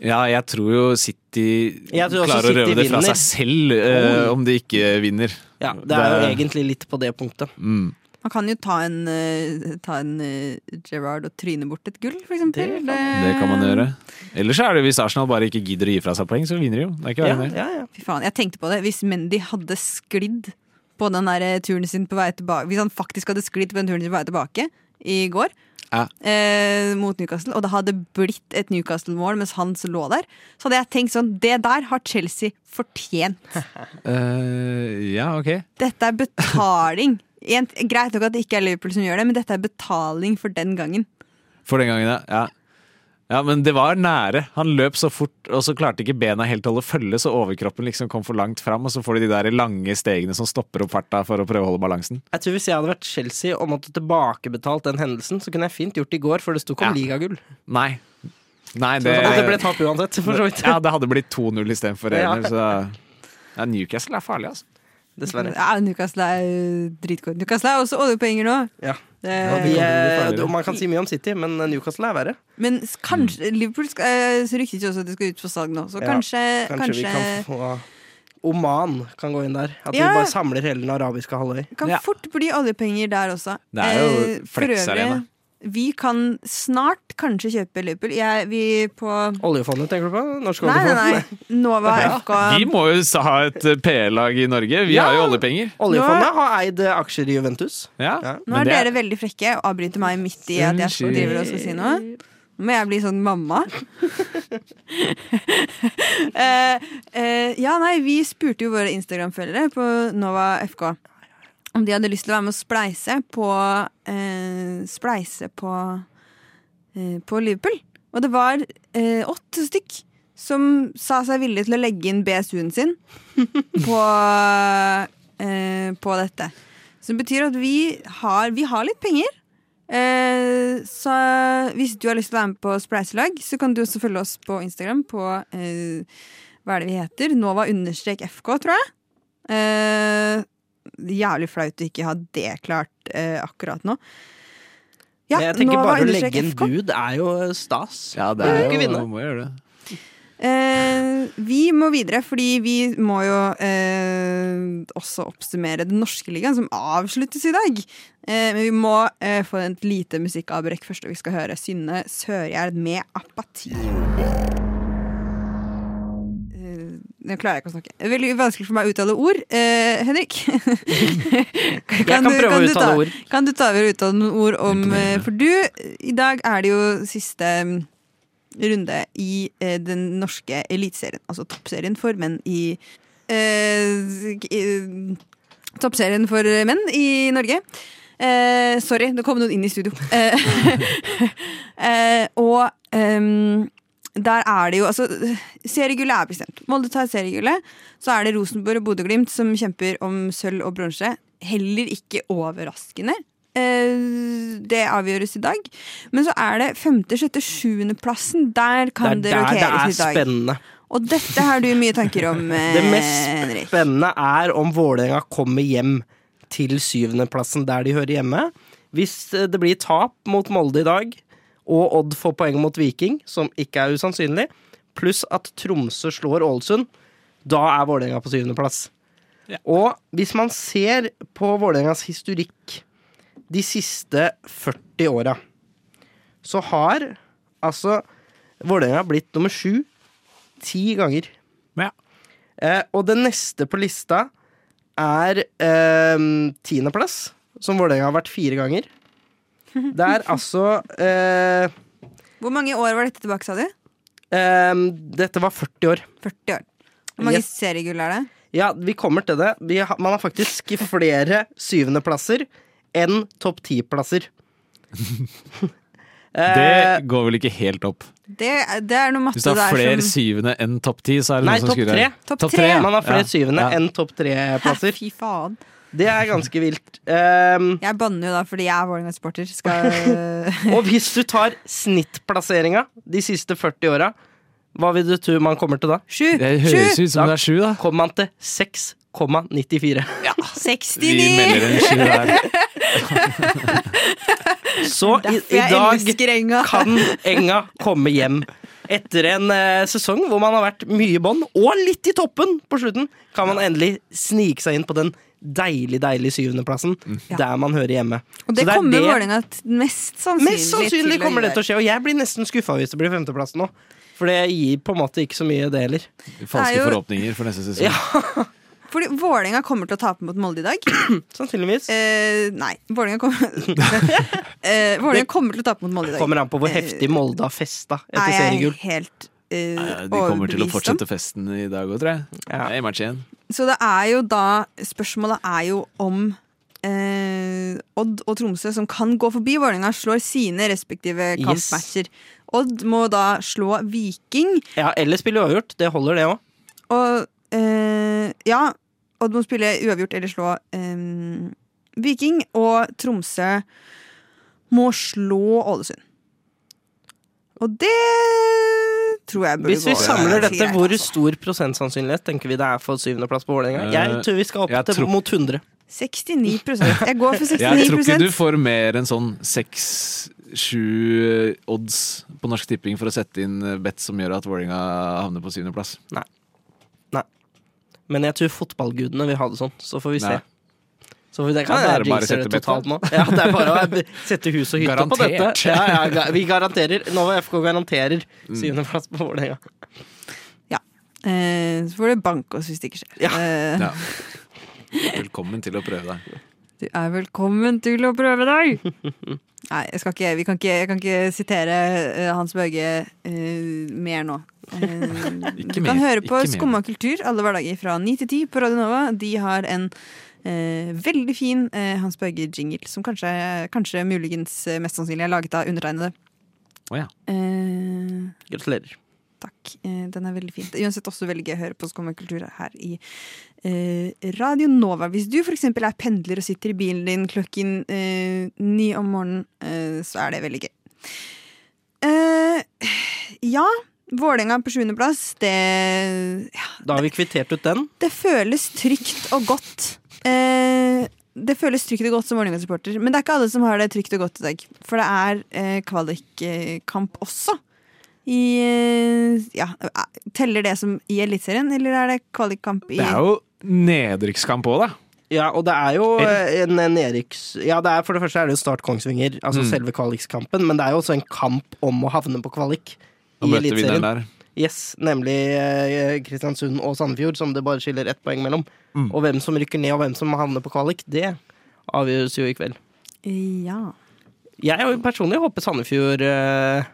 Speaker 3: Ja, jeg tror jo City
Speaker 2: tror klarer
Speaker 3: klarer å røve det fra
Speaker 2: vinner.
Speaker 3: seg selv eh, om de ikke vinner.
Speaker 2: Ja, det er jo egentlig litt på det punktet.
Speaker 3: Mm.
Speaker 1: Man kan jo ta en, eh, ta en eh, Gerrard og tryne bort et gull, for eksempel.
Speaker 2: Det kan-
Speaker 3: Det kan man gjøre. Ellers er det hvis Arsenal bare ikke gidder å gi fra seg poeng, så vinner de jo. Det er ikke
Speaker 2: Ja,
Speaker 3: det.
Speaker 2: ja, ja.
Speaker 1: Fy faen, jeg tenkte på det. Hvis Mendy hadde sklidd på den der eh, turen sin på vei tilbake Hvis han faktisk hadde sklidd på den turen sin på vei tilbake i går
Speaker 3: Ja.
Speaker 1: eh, mot Newcastle, og det hadde blitt et Newcastle-mål mens han lå der, så hadde jeg tenkt sånn Det der har Chelsea fortjent.
Speaker 3: uh, ja, ok.
Speaker 1: Dette er betaling. En, greit nok at det ikke er Liverpool som gjør det, men dette er betaling for den gangen.
Speaker 3: For den gangen, ja. ja. Ja, men det var nære. Han løp så fort, og så klarte ikke bena helt å holde følge, så overkroppen liksom kom for langt fram, og så får du de der lange stegene som stopper opp farta for å prøve å holde balansen.
Speaker 2: Jeg tror Hvis jeg hadde vært Chelsea og måtte tilbakebetalt den hendelsen, så kunne jeg fint gjort det i går, for det sto ikke om
Speaker 3: Ja.
Speaker 2: ligagull.
Speaker 3: Nei. Nei,
Speaker 2: Det,
Speaker 3: det,
Speaker 2: det ble tap uansett, for så vidt.
Speaker 3: Ja, det hadde blitt 2-0 istedenfor
Speaker 2: Ja.
Speaker 3: 1-0, så ja, Newcastle er farlig, altså.
Speaker 2: Dessverre.
Speaker 1: Ja, Newcastle er dritgodt. Newcastle er også oljepenger nå.
Speaker 2: Ja.
Speaker 1: Det,
Speaker 3: ja,
Speaker 2: de, og man kan si mye om City, men Newcastle er verre.
Speaker 1: men kanskje, kanskje Liverpool skal, eh, så ryktes jo også at det skal ut for salg nå, så
Speaker 2: Ja,
Speaker 1: kanskje,
Speaker 2: Kanskje, vi kan få Oman kan gå inn der. At
Speaker 1: Ja.
Speaker 2: vi bare samler hele den arabiske halvøy.
Speaker 1: kan
Speaker 3: Ja.
Speaker 1: fort bli oljepenger der også.
Speaker 3: Det er jo
Speaker 1: Eh, øvrig, Vi kan snart kanskje kjøpe Liverpool. Jeg, vi på
Speaker 2: Oljefondet, tenker du på? Norsk
Speaker 1: Nei, nei,
Speaker 2: oljefond?
Speaker 1: nei. Nova FK.
Speaker 3: Vi må jo ha et eh, PL-lag i Norge. Vi
Speaker 2: Ja.
Speaker 3: har jo oljepenger.
Speaker 2: Oljefondet har eid eh, aksjer i Juventus.
Speaker 3: Ja.
Speaker 2: Ja.
Speaker 1: Nå
Speaker 3: men
Speaker 1: er
Speaker 3: det
Speaker 1: dere veldig frekke og avbryter meg midt i at jeg skal
Speaker 3: drive
Speaker 1: driver og skal si noe. Nå må jeg bli sånn mamma. uh, uh, ja, nei, vi spurte jo våre Instagram-følgere på Nova FK om de hadde lyst til å være med og spleise på eh, Spleise på eh, På Liverpool. Og det var eh, åtte stykk som sa seg villige til å legge inn BSU-en sin på, eh, på dette. Som betyr at vi har, vi har litt penger. Eh, så hvis du har lyst til å være med på spleiselag, så kan du også følge oss på Instagram på eh, Hva er det vi heter? Nova-FK, tror jeg. Eh, jævlig flaut å ikke ha det klart eh, akkurat nå. Ja,
Speaker 2: jeg tenker bare å legge en bud er jo stas.
Speaker 3: Ja, det er jo
Speaker 2: man
Speaker 3: Må gjøre det.
Speaker 1: Eh, vi må videre, fordi vi må jo eh, også oppsummere den norske ligaen, som avsluttes i dag. Eh, men vi må eh, få et lite musikkavbrekk først, og vi skal høre Synne Sørgjerd med apati. Nå klarer jeg ikke å snakke. Veldig vanskelig for meg å uttale ord. Eh, Henrik?
Speaker 2: Jeg kan
Speaker 1: du-
Speaker 2: prøve å uttale
Speaker 1: ta-
Speaker 2: ord.
Speaker 1: Kan du ta over og uttale noen ord om eh, For du, i dag er det jo siste mm, runde i eh, den norske eliteserien. Altså toppserien for menn i eh, i- Toppserien for menn i Norge. Eh, sorry, det kom noen inn i studio. Eh, og ehm, der er det jo altså Seriegullet er bestemt. Molde tar seriegullet. Så er det Rosenborg og Bodø-Glimt som kjemper om sølv og bronse. Heller ikke overraskende. Eh, det avgjøres i dag. Men så er det femte, sjette, sjuendeplassen. Der
Speaker 2: Det
Speaker 1: kan
Speaker 2: er
Speaker 1: det
Speaker 2: det er
Speaker 1: rokeres i dag.
Speaker 2: spennende.
Speaker 1: Og dette har du mye tanker om, Henrik.
Speaker 2: Det mest
Speaker 1: Henrik.
Speaker 2: spennende er om Vålerenga kommer hjem til syvendeplassen der de hører hjemme. Hvis eh, det blir tap mot Molde i dag, og Odd får poeng mot Viking, som ikke er usannsynlig, pluss at Tromsø slår Ålesund, da er Vålerenga på syvendeplass. Og hvis man ser på Vålerengas historikk de siste 40 åra, så har altså Vålerenga blitt nummer sju ti ganger.
Speaker 3: Ja.
Speaker 2: Eh, og det neste på lista er eh, tiendeplass, som Vålerenga har vært fire ganger. Det er altså eh,
Speaker 1: Hvor mange år var dette tilbake, sa du?
Speaker 2: eh, Dette var 40 år.
Speaker 1: 40 år. Hvor mange
Speaker 2: Yes.
Speaker 1: seriegull er det?
Speaker 2: Ja, vi kommer til det. Vi har, man har faktisk flere syvendeplasser enn topp ti-plasser. Eh,
Speaker 3: Det går vel ikke helt opp.
Speaker 1: Det, det er noe matte
Speaker 3: Hvis det er
Speaker 1: der
Speaker 3: flere
Speaker 1: som
Speaker 3: syvende enn topp ti, så er det
Speaker 2: Nei,
Speaker 3: noen som
Speaker 2: topp
Speaker 3: skurrer.
Speaker 2: tre.
Speaker 1: Topp
Speaker 3: Topp
Speaker 1: tre.
Speaker 2: Man har flere
Speaker 3: Ja.
Speaker 2: syvende
Speaker 3: Ja.
Speaker 2: enn topp tre-plasser.
Speaker 1: Fy faen.
Speaker 2: Det er ganske vilt. Um,
Speaker 1: Jeg banner jo da fordi jeg er Vålerenga-supporter. Skal
Speaker 2: og hvis du tar snittplasseringa de siste 40 åra, hva vil du tro man kommer til da?
Speaker 1: Sju!
Speaker 3: Det høres
Speaker 1: Sju!
Speaker 3: ut som det er sju, da.
Speaker 2: Kommer man til 6,94.
Speaker 3: Ja.
Speaker 1: 69!
Speaker 3: Vi melder en sju der.
Speaker 2: Så i, i dag
Speaker 1: Enga.
Speaker 2: kan Enga komme hjem. Etter en eh, sesong hvor man har vært mye i bånn, og litt i toppen på slutten, kan man endelig snike seg inn på den deilig, deilig syvendeplassen,
Speaker 1: Mm.
Speaker 2: der man hører hjemme.
Speaker 1: Og det
Speaker 2: Så det er
Speaker 1: kommer
Speaker 2: det-
Speaker 1: Vålerenga mest sannsynlig,
Speaker 2: Mest sannsynlig
Speaker 1: til
Speaker 2: kommer det til å skje, og jeg blir nesten skuffa hvis det blir femteplass nå. For det gir på en måte ikke så mye, det heller.
Speaker 3: Falske
Speaker 1: er jo-
Speaker 3: forhåpninger for neste sesong.
Speaker 2: Ja.
Speaker 1: Fordi Vålerenga kommer til å tape mot Molde i dag.
Speaker 2: Sannsynligvis.
Speaker 1: Eh, nei, Vålerenga kommer eh, Vålerenga kommer til å tape mot Molde i dag.
Speaker 2: Kommer an på hvor heftig Molde har festa etter
Speaker 1: er
Speaker 2: seriegull.
Speaker 1: helt eh,
Speaker 3: Nei, De kommer til å fortsette festen i dag òg, tror jeg.
Speaker 2: Ja.
Speaker 3: I match igjen.
Speaker 1: Så det er jo da Spørsmålet er jo om eh, Odd og Tromsø, som kan gå forbi Vålerenga, slår sine respektive
Speaker 2: Yes.
Speaker 1: Odd må da slå Viking,
Speaker 2: Ja, eller spille uavgjort. Det holder, det òg.
Speaker 1: og eh, Ja, Odd må spille uavgjort eller slå eh, Viking, og Tromsø må slå Ålesund. Og det tror jeg burde
Speaker 2: Hvis vi
Speaker 1: gå
Speaker 2: samler dette, hvor
Speaker 1: altså.
Speaker 2: stor prosentsannsynlighet tenker vi det er for syvendeplass på Vålerenga?
Speaker 3: Eh,
Speaker 2: Jeg tror vi skal opp til
Speaker 3: tror-
Speaker 2: mot 100.
Speaker 1: 69% Jeg går for 69%
Speaker 3: Jeg tror ikke du får mer enn sånn seks-sju odds på Norsk Tipping for å sette inn bet som gjør at Vålerenga havner på syvendeplass.
Speaker 2: Men jeg tror fotballgudene vil ha det sånn, så får vi se.
Speaker 3: Nei.
Speaker 2: Så det. Kan
Speaker 3: Ja,
Speaker 2: være
Speaker 3: det er bare å sette
Speaker 2: nå. Ja, det er bare å sette hus og hytte på dette. Ja, ja, vi garanterer. Nova FK garanterer
Speaker 3: Mm.
Speaker 2: syvendeplass på Vålerenga.
Speaker 1: Eh, så får du banke oss hvis det ikke skjer.
Speaker 2: Ja.
Speaker 1: Eh,
Speaker 3: Ja. Velkommen til å prøve deg.
Speaker 1: Du er velkommen til å prøve deg! Nei, jeg, skal ikke, vi kan ikke, jeg kan ikke sitere eh, Hans Børge uh, mer nå. Uh, du kan
Speaker 3: mer,
Speaker 1: høre på. Skumma kultur alle hverdager fra 9 til 10 på Radio Nova. De har en eh, veldig fin eh, Hans Børge-jingle som kanskje, kanskje muligens eh, mest sannsynlig er laget av undertegnede.
Speaker 3: Oh, ja.
Speaker 1: Eh,
Speaker 2: Gratulerer.
Speaker 1: Takk. Eh, Den er veldig fin. Uansett også veldig gøy å høre på Skummakultur her i eh, Radio Nova. Hvis du f.eks. er pendler og sitter i bilen din klokken ni om morgenen, så er det veldig gøy. Eh, ja, Vålerenga på sjuendeplass, det ja,
Speaker 2: Da har vi kvittert ut den.
Speaker 1: det føles trygt og godt. Eh, det føles trygt og godt som Vålerenga-supporter, men det er ikke alle som har det trygt og godt i dag. For det er eh, kvalikkamp også. I eh, Ja, eh, teller det som i Eliteserien, eller er det kvalikkamp i
Speaker 3: Det er jo nedrykkskamp òg, da.
Speaker 2: Ja, og det er jo eh, en nedrykks... Ja, det er, for det første er det jo Start Kongsvinger, altså
Speaker 3: Mm.
Speaker 2: selve kvalikskampen, men det er jo også en kamp om å havne på kvalik
Speaker 3: Og
Speaker 2: i
Speaker 3: møte vinneren
Speaker 2: Eliteserien.
Speaker 3: der.
Speaker 2: Yes, nemlig eh, Kristiansund og Sandefjord, som det bare skiller ett poeng mellom.
Speaker 3: Mm.
Speaker 2: Og hvem som rykker ned, og hvem som havner på kvalik, det avgjøres jo i kveld.
Speaker 1: Ja.
Speaker 2: Jeg har jo personlig håper Sandefjord eh,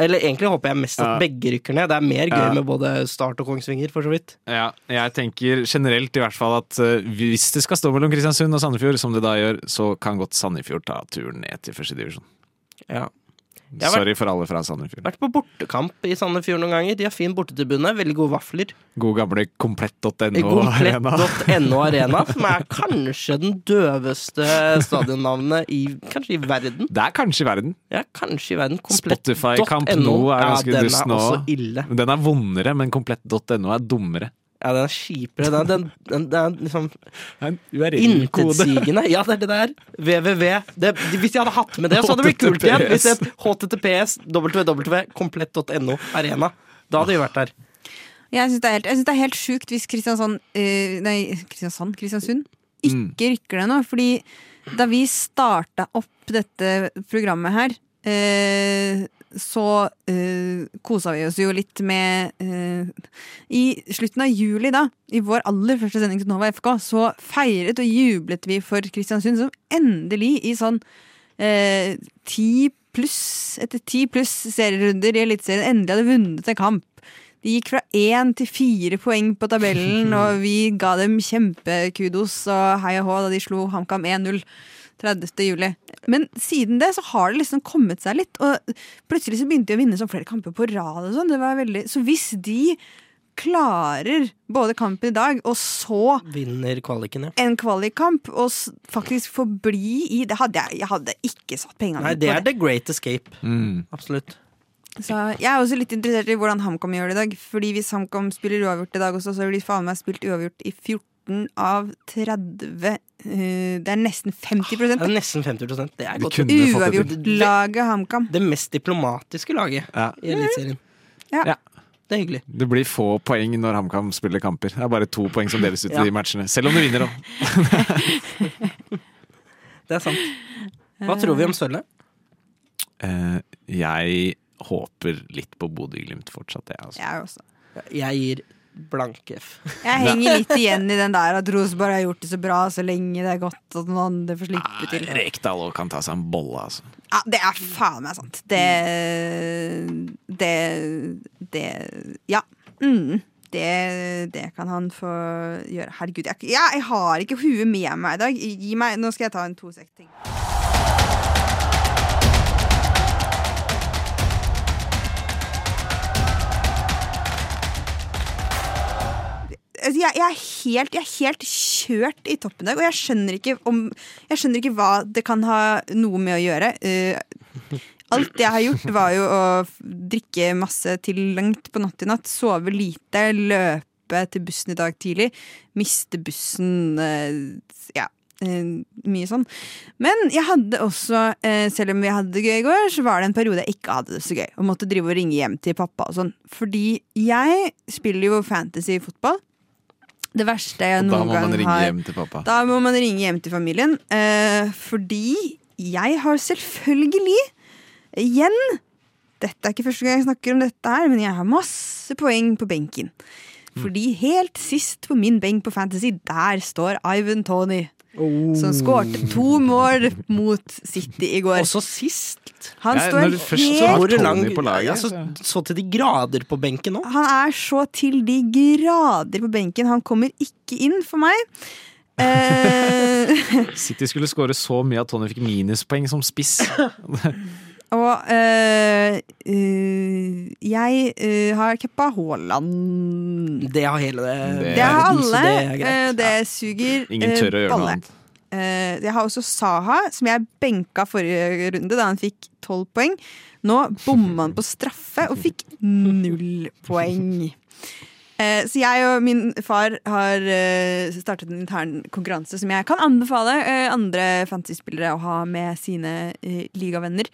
Speaker 2: Eller egentlig håper jeg mest at
Speaker 3: Ja.
Speaker 2: begge rykker ned. Det er mer gøy
Speaker 3: Ja.
Speaker 2: med både Start og Kongsvinger, for så vidt.
Speaker 3: Ja, jeg tenker generelt i hvert fall at eh, hvis det skal stå mellom Kristiansund og Sandefjord, som det da gjør, så kan godt Sandefjord ta turen ned til første divisjon.
Speaker 2: Ja. Vært-
Speaker 3: Sorry for alle fra Sandefjord.
Speaker 2: Vært på bortekamp i Sandefjord noen ganger. De har fin bortetribune, veldig gode vafler.
Speaker 3: God gamle komplett.no arena.
Speaker 2: Komplett.no Arena, som er kanskje den døveste stadionnavnet i Kanskje i verden.
Speaker 3: Det er kanskje i verden.
Speaker 2: Ja, kanskje i verden.
Speaker 3: Spotify Camp
Speaker 2: .no.
Speaker 3: Er ganske
Speaker 2: ja,
Speaker 3: dust
Speaker 2: Den
Speaker 3: nå. Den er vondere, men komplett.no er dummere.
Speaker 2: Ja, den er kjipere. Den, den, den, den er liksom
Speaker 3: En
Speaker 2: intetsigende. Ja, det er det der. www. Det, hvis jeg hadde hatt med det, så hadde det blitt kult igjen. Hvis det https www komplett.no arena. Da hadde vi vært der.
Speaker 1: Jeg syns det, er helt- jeg synes det er helt sjukt hvis Kristiansand eh, Nei, Kristiansand? Kristiansund
Speaker 3: Mm.
Speaker 1: ikke rykker det nå. Fordi da vi starta opp dette programmet her, eh, så uh, kosa vi oss jo litt med uh, I slutten av juli, da, i vår aller første sending til Nova FK, så feiret og jublet vi for Kristiansund, som endelig i sånn eh, ti pluss etter ti pluss serierunder i Eliteserien endelig hadde vunnet en kamp. De gikk fra én til fire poeng på tabellen, og vi ga dem kjempekudos og hei og hå da de slo HamKam 1-0 30. juli. Men siden det så har det liksom kommet seg litt, og plutselig så begynte de å vinne sånn flere kamper på rad. og sånn. Det var veldig... Så hvis de klarer både kampen i dag, og så
Speaker 2: Vinner kvaliken, ja.
Speaker 1: en kvalikkamp, og faktisk få bli i Det hadde jeg, jeg hadde ikke satt pengene
Speaker 2: Nei,
Speaker 1: mine
Speaker 2: det er The Great Escape.
Speaker 3: Mm.
Speaker 2: Absolutt.
Speaker 1: Så jeg er også litt interessert i hvordan HamKam gjør det i dag. Fordi hvis HamKam spiller uavgjort i dag også, så vil de faen meg spilt uavgjort i 14 av 30 eh, Det er nesten 50
Speaker 2: Det er nesten 50 Det er godt.
Speaker 3: det.
Speaker 1: Uavgjort-laget HamKam.
Speaker 2: Det mest diplomatiske laget
Speaker 3: Ja.
Speaker 2: i Eliteserien.
Speaker 1: Ja.
Speaker 3: Ja.
Speaker 2: Det er hyggelig.
Speaker 3: Det blir få poeng når HamKam spiller kamper. Det er bare to poeng som deles ut
Speaker 2: Ja.
Speaker 3: i de matchene. Selv om du vinner da.
Speaker 2: Det er sant. Hva tror vi om sølvet?
Speaker 3: Uh, jeg håper litt på Bodø-Glimt fortsatt, jeg. Altså.
Speaker 1: Jeg også.
Speaker 2: Jeg gir blank F.
Speaker 1: Jeg henger litt igjen i den der at Rosenborg har gjort det så bra så lenge det er godt at noen andre får slippe til.
Speaker 3: Nei, Rekdal kan ta seg en bolle, altså.
Speaker 1: Ja, det er faen meg sant. Det Det Det Ja. Mm. Det, det kan han få gjøre. Herregud, jeg, jeg har ikke huet med meg i dag. Gi meg, Nå skal jeg ta en to sek ting. Jeg, jeg, er helt, jeg er helt kjørt i toppen i dag, og jeg skjønner ikke om Jeg skjønner ikke hva det kan ha noe med å gjøre. Uh, alt jeg har gjort, var jo å drikke masse til langt på natt i natt, sove lite, løpe til bussen i dag tidlig. Miste bussen. uh, ja. Uh, mye sånn. Men jeg hadde også, uh, selv om vi hadde det gøy i går, så var det en periode jeg ikke hadde det så gøy. Og måtte drive og ringe hjem til pappa og sånn. Fordi jeg spiller jo fantasy fotball. Det verste jeg noen
Speaker 3: må man
Speaker 1: gang
Speaker 3: ringe
Speaker 1: har
Speaker 3: hjem til pappa.
Speaker 1: da må man ringe hjem til familien. Eh, fordi jeg har selvfølgelig, igjen Dette er ikke første gang jeg snakker om dette her, men jeg har masse poeng på benken. Fordi helt sist på min benk på Fantasy, der står Ivan Tony. Som skårte to mål mot City i går.
Speaker 2: Også sist.
Speaker 1: Han
Speaker 3: Ja,
Speaker 1: står helt
Speaker 2: lang,
Speaker 3: på laget,
Speaker 2: altså,
Speaker 3: så-
Speaker 2: så til de grader på benken nå.
Speaker 1: Han er så til de grader på benken. Han kommer ikke inn for meg. Eh,
Speaker 3: City skulle skåre så mye at Tony fikk minuspoeng som spiss.
Speaker 1: Og øh, øh, jeg øh, har cappa Haaland.
Speaker 2: Det har hele det.
Speaker 3: Det
Speaker 1: Det har alle.
Speaker 2: Det
Speaker 1: det suger
Speaker 3: Ingen tør å gjøre noe
Speaker 1: balle.
Speaker 3: annet.
Speaker 1: Eh, jeg har også Saha, som jeg benka forrige runde da han fikk tolv poeng. Nå bomma han på straffe og fikk null poeng. Eh, så jeg og min far har eh, startet en intern konkurranse som jeg kan anbefale eh, andre fantasyspillere å ha med sine ligavenner.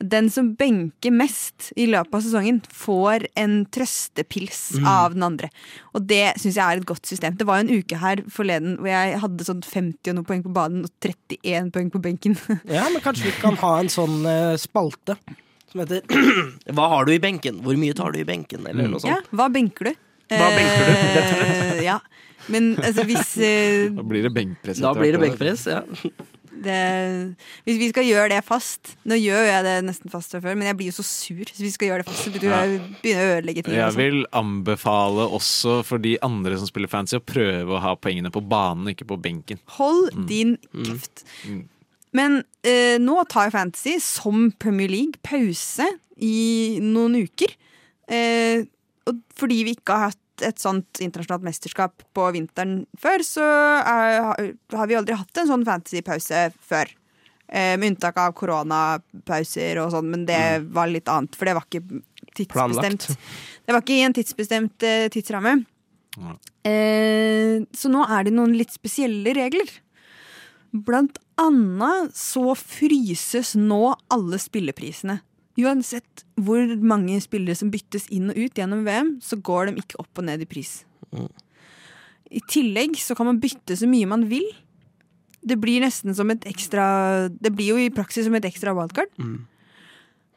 Speaker 1: Den som benker mest i løpet av sesongen, får en trøstepils av den andre. Og det syns jeg er et godt system. Det var jo en uke her forleden hvor jeg hadde sånn 50 og noe poeng på banen og 31 poeng på benken.
Speaker 2: Ja, men kanskje vi kan ha en sånn spalte som heter Hva har du i benken? Hvor mye tar du i benken? Eller noe
Speaker 1: ja, hva benker du?
Speaker 2: Hva benker du? Rett og
Speaker 1: Eh, ja. Men altså, hvis eh,
Speaker 3: Da blir det benkpress.
Speaker 2: Da blir det benkpress. Ja.
Speaker 1: det, Hvis vi skal gjøre det fast Nå gjør jeg det nesten fast fra før, men jeg blir jo så sur. Så hvis vi skal gjøre det fast, så begynner jeg å å ødelegge ting.
Speaker 3: Jeg
Speaker 1: sånn.
Speaker 3: vil anbefale også for de andre som spiller fancy, å prøve å ha poengene på banen, ikke på benken.
Speaker 1: Hold din kjeft.
Speaker 3: Mm.
Speaker 1: Men eh, nå tar Fantasy, som Premier League, pause i noen uker. Eh, og fordi vi ikke har hatt et sånt internasjonalt mesterskap på vinteren før, så er, har- har vi aldri hatt en sånn fantasy-pause før. Eh, med unntak av koronapauser og sånn, men det var litt annet, for det var ikke tidsbestemt.
Speaker 2: Planlagt.
Speaker 1: Det var ikke i en tidsbestemt eh, tidsramme.
Speaker 3: Ja.
Speaker 1: Eh, så nå er det noen litt spesielle regler. Blant annet så fryses nå alle spilleprisene. Uansett hvor mange spillere som byttes inn og ut gjennom VM, så går de ikke opp og ned i pris. I tillegg så kan man bytte så mye man vil. Det blir nesten som et ekstra Det blir jo i praksis som et ekstra wildcard.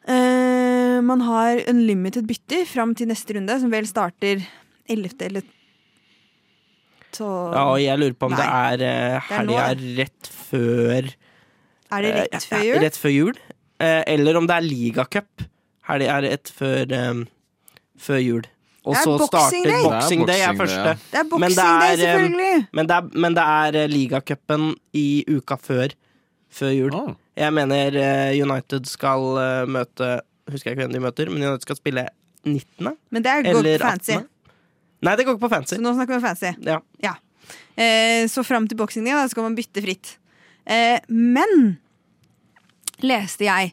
Speaker 1: Eh, man har unlimited bytter fram til neste runde, som vel starter 11. eller så
Speaker 2: ja, og jeg lurer på om det
Speaker 1: Nei.
Speaker 2: uh,
Speaker 1: Det er uh,
Speaker 2: helga rett før
Speaker 1: Er det rett
Speaker 2: eh,
Speaker 1: før jul?
Speaker 2: Rett før jul. Eh, eller om det er ligacup. Det er et før, eh, før jul. Og så
Speaker 1: Boxing
Speaker 2: starter
Speaker 1: Day.
Speaker 2: Boxing Day.
Speaker 3: Det er
Speaker 2: første.
Speaker 1: Det er Boxing
Speaker 2: det
Speaker 1: day,
Speaker 2: er, eh,
Speaker 1: selvfølgelig!
Speaker 2: Men det er, men det er ligacupen i uka før, før jul.
Speaker 3: Å,
Speaker 2: Jeg mener United skal møte Husker jeg ikke hvem de møter, men United skal spille 19.
Speaker 1: Men det går ikke
Speaker 2: på
Speaker 1: fancy.
Speaker 2: 18. Nei, det går ikke på fancy.
Speaker 1: Så nå snakker vi om fancy.
Speaker 2: Ja.
Speaker 1: Eh, så fram til Boxing day da, skal man bytte fritt. Eh, men leste jeg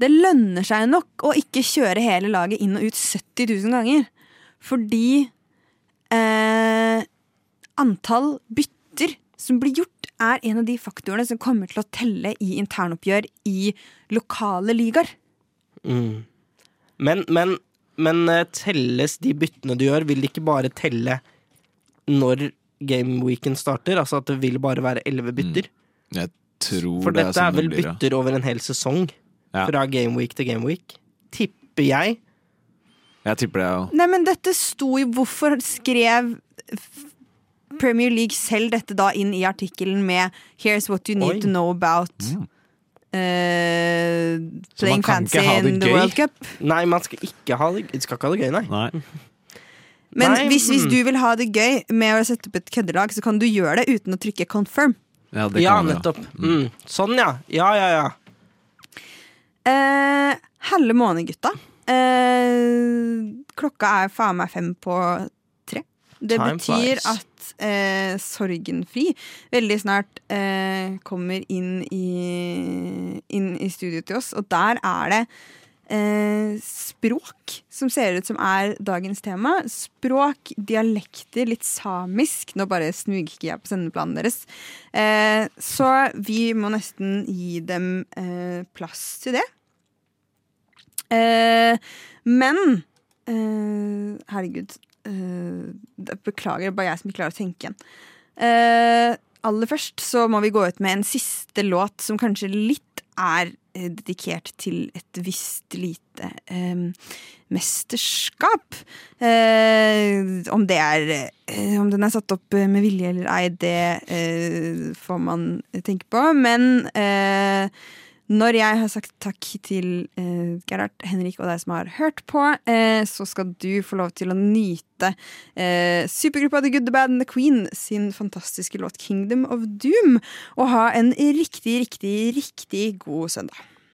Speaker 1: det lønner seg nok å ikke kjøre hele laget inn og ut 70 000 ganger. Fordi eh, antall bytter som blir gjort, er en av de faktorene som kommer til å telle i internoppgjør i lokale ligaer.
Speaker 2: Mm. Men, men, men eh, telles de byttene du gjør, vil det ikke bare telle når gameweeken starter? Altså at det vil bare være elleve bytter?
Speaker 3: Jeg tror
Speaker 2: For
Speaker 3: det er
Speaker 2: dette er
Speaker 3: sånn det
Speaker 2: vel
Speaker 3: blir, ja.
Speaker 2: bytter over en hel sesong?
Speaker 3: Ja.
Speaker 2: Fra gameweek til gameweek? Tipper jeg.
Speaker 3: Jeg tipper det, ja.
Speaker 1: Nei, men dette sto jo Hvorfor skrev Premier League selv dette da inn i artikkelen med 'Here's what you need
Speaker 2: Oi.
Speaker 1: to know about
Speaker 3: Mm. Uh,
Speaker 1: playing fancy
Speaker 3: det
Speaker 1: in the? World Cup'.
Speaker 2: Nei, man skal ikke ha det, skal ikke ha det gøy, nei.
Speaker 3: Nei.
Speaker 1: Men
Speaker 2: Nei,
Speaker 1: hvis, hvis
Speaker 2: mm.
Speaker 1: du vil ha det gøy med å sette opp et køddelag, så kan du gjøre det uten å trykke 'confirm'.
Speaker 3: Ja, det
Speaker 2: Ja,
Speaker 3: kan vi,
Speaker 2: nettopp. Mm. Sånn, ja. Ja, ja, ja.
Speaker 1: Eh, Helle måned, gutta. Eh, klokka er faen meg fem på tre. Det
Speaker 2: Time
Speaker 1: betyr
Speaker 2: flies.
Speaker 1: at eh, Sorgenfri veldig snart eh, kommer inn i, inn i studio til oss, og der er det eh, språk som ser ut som er dagens tema. Språk, dialekter, litt samisk. Nå bare smugkikker jeg på sendeplanen deres. Eh, så vi må nesten gi dem eh, plass til det. Eh, men eh, Herregud. beklager, det er bare jeg som ikke klarer å tenke igjen. Eh, aller først så må vi gå ut med en siste låt som kanskje litt er dedikert til et visst lite eh, mesterskap. Eh, om det er eh, Om den er satt opp eh, med vilje eller ei, det eh, får man tenke på. Men eh, når jeg har sagt takk til eh, Gerhard, Henrik og deg som har hørt på, eh, så skal du få lov til å nyte eh, supergruppa The Good, The Bad and The Queen sin fantastiske låt Kingdom of Doom, og ha en riktig, riktig, riktig god søndag.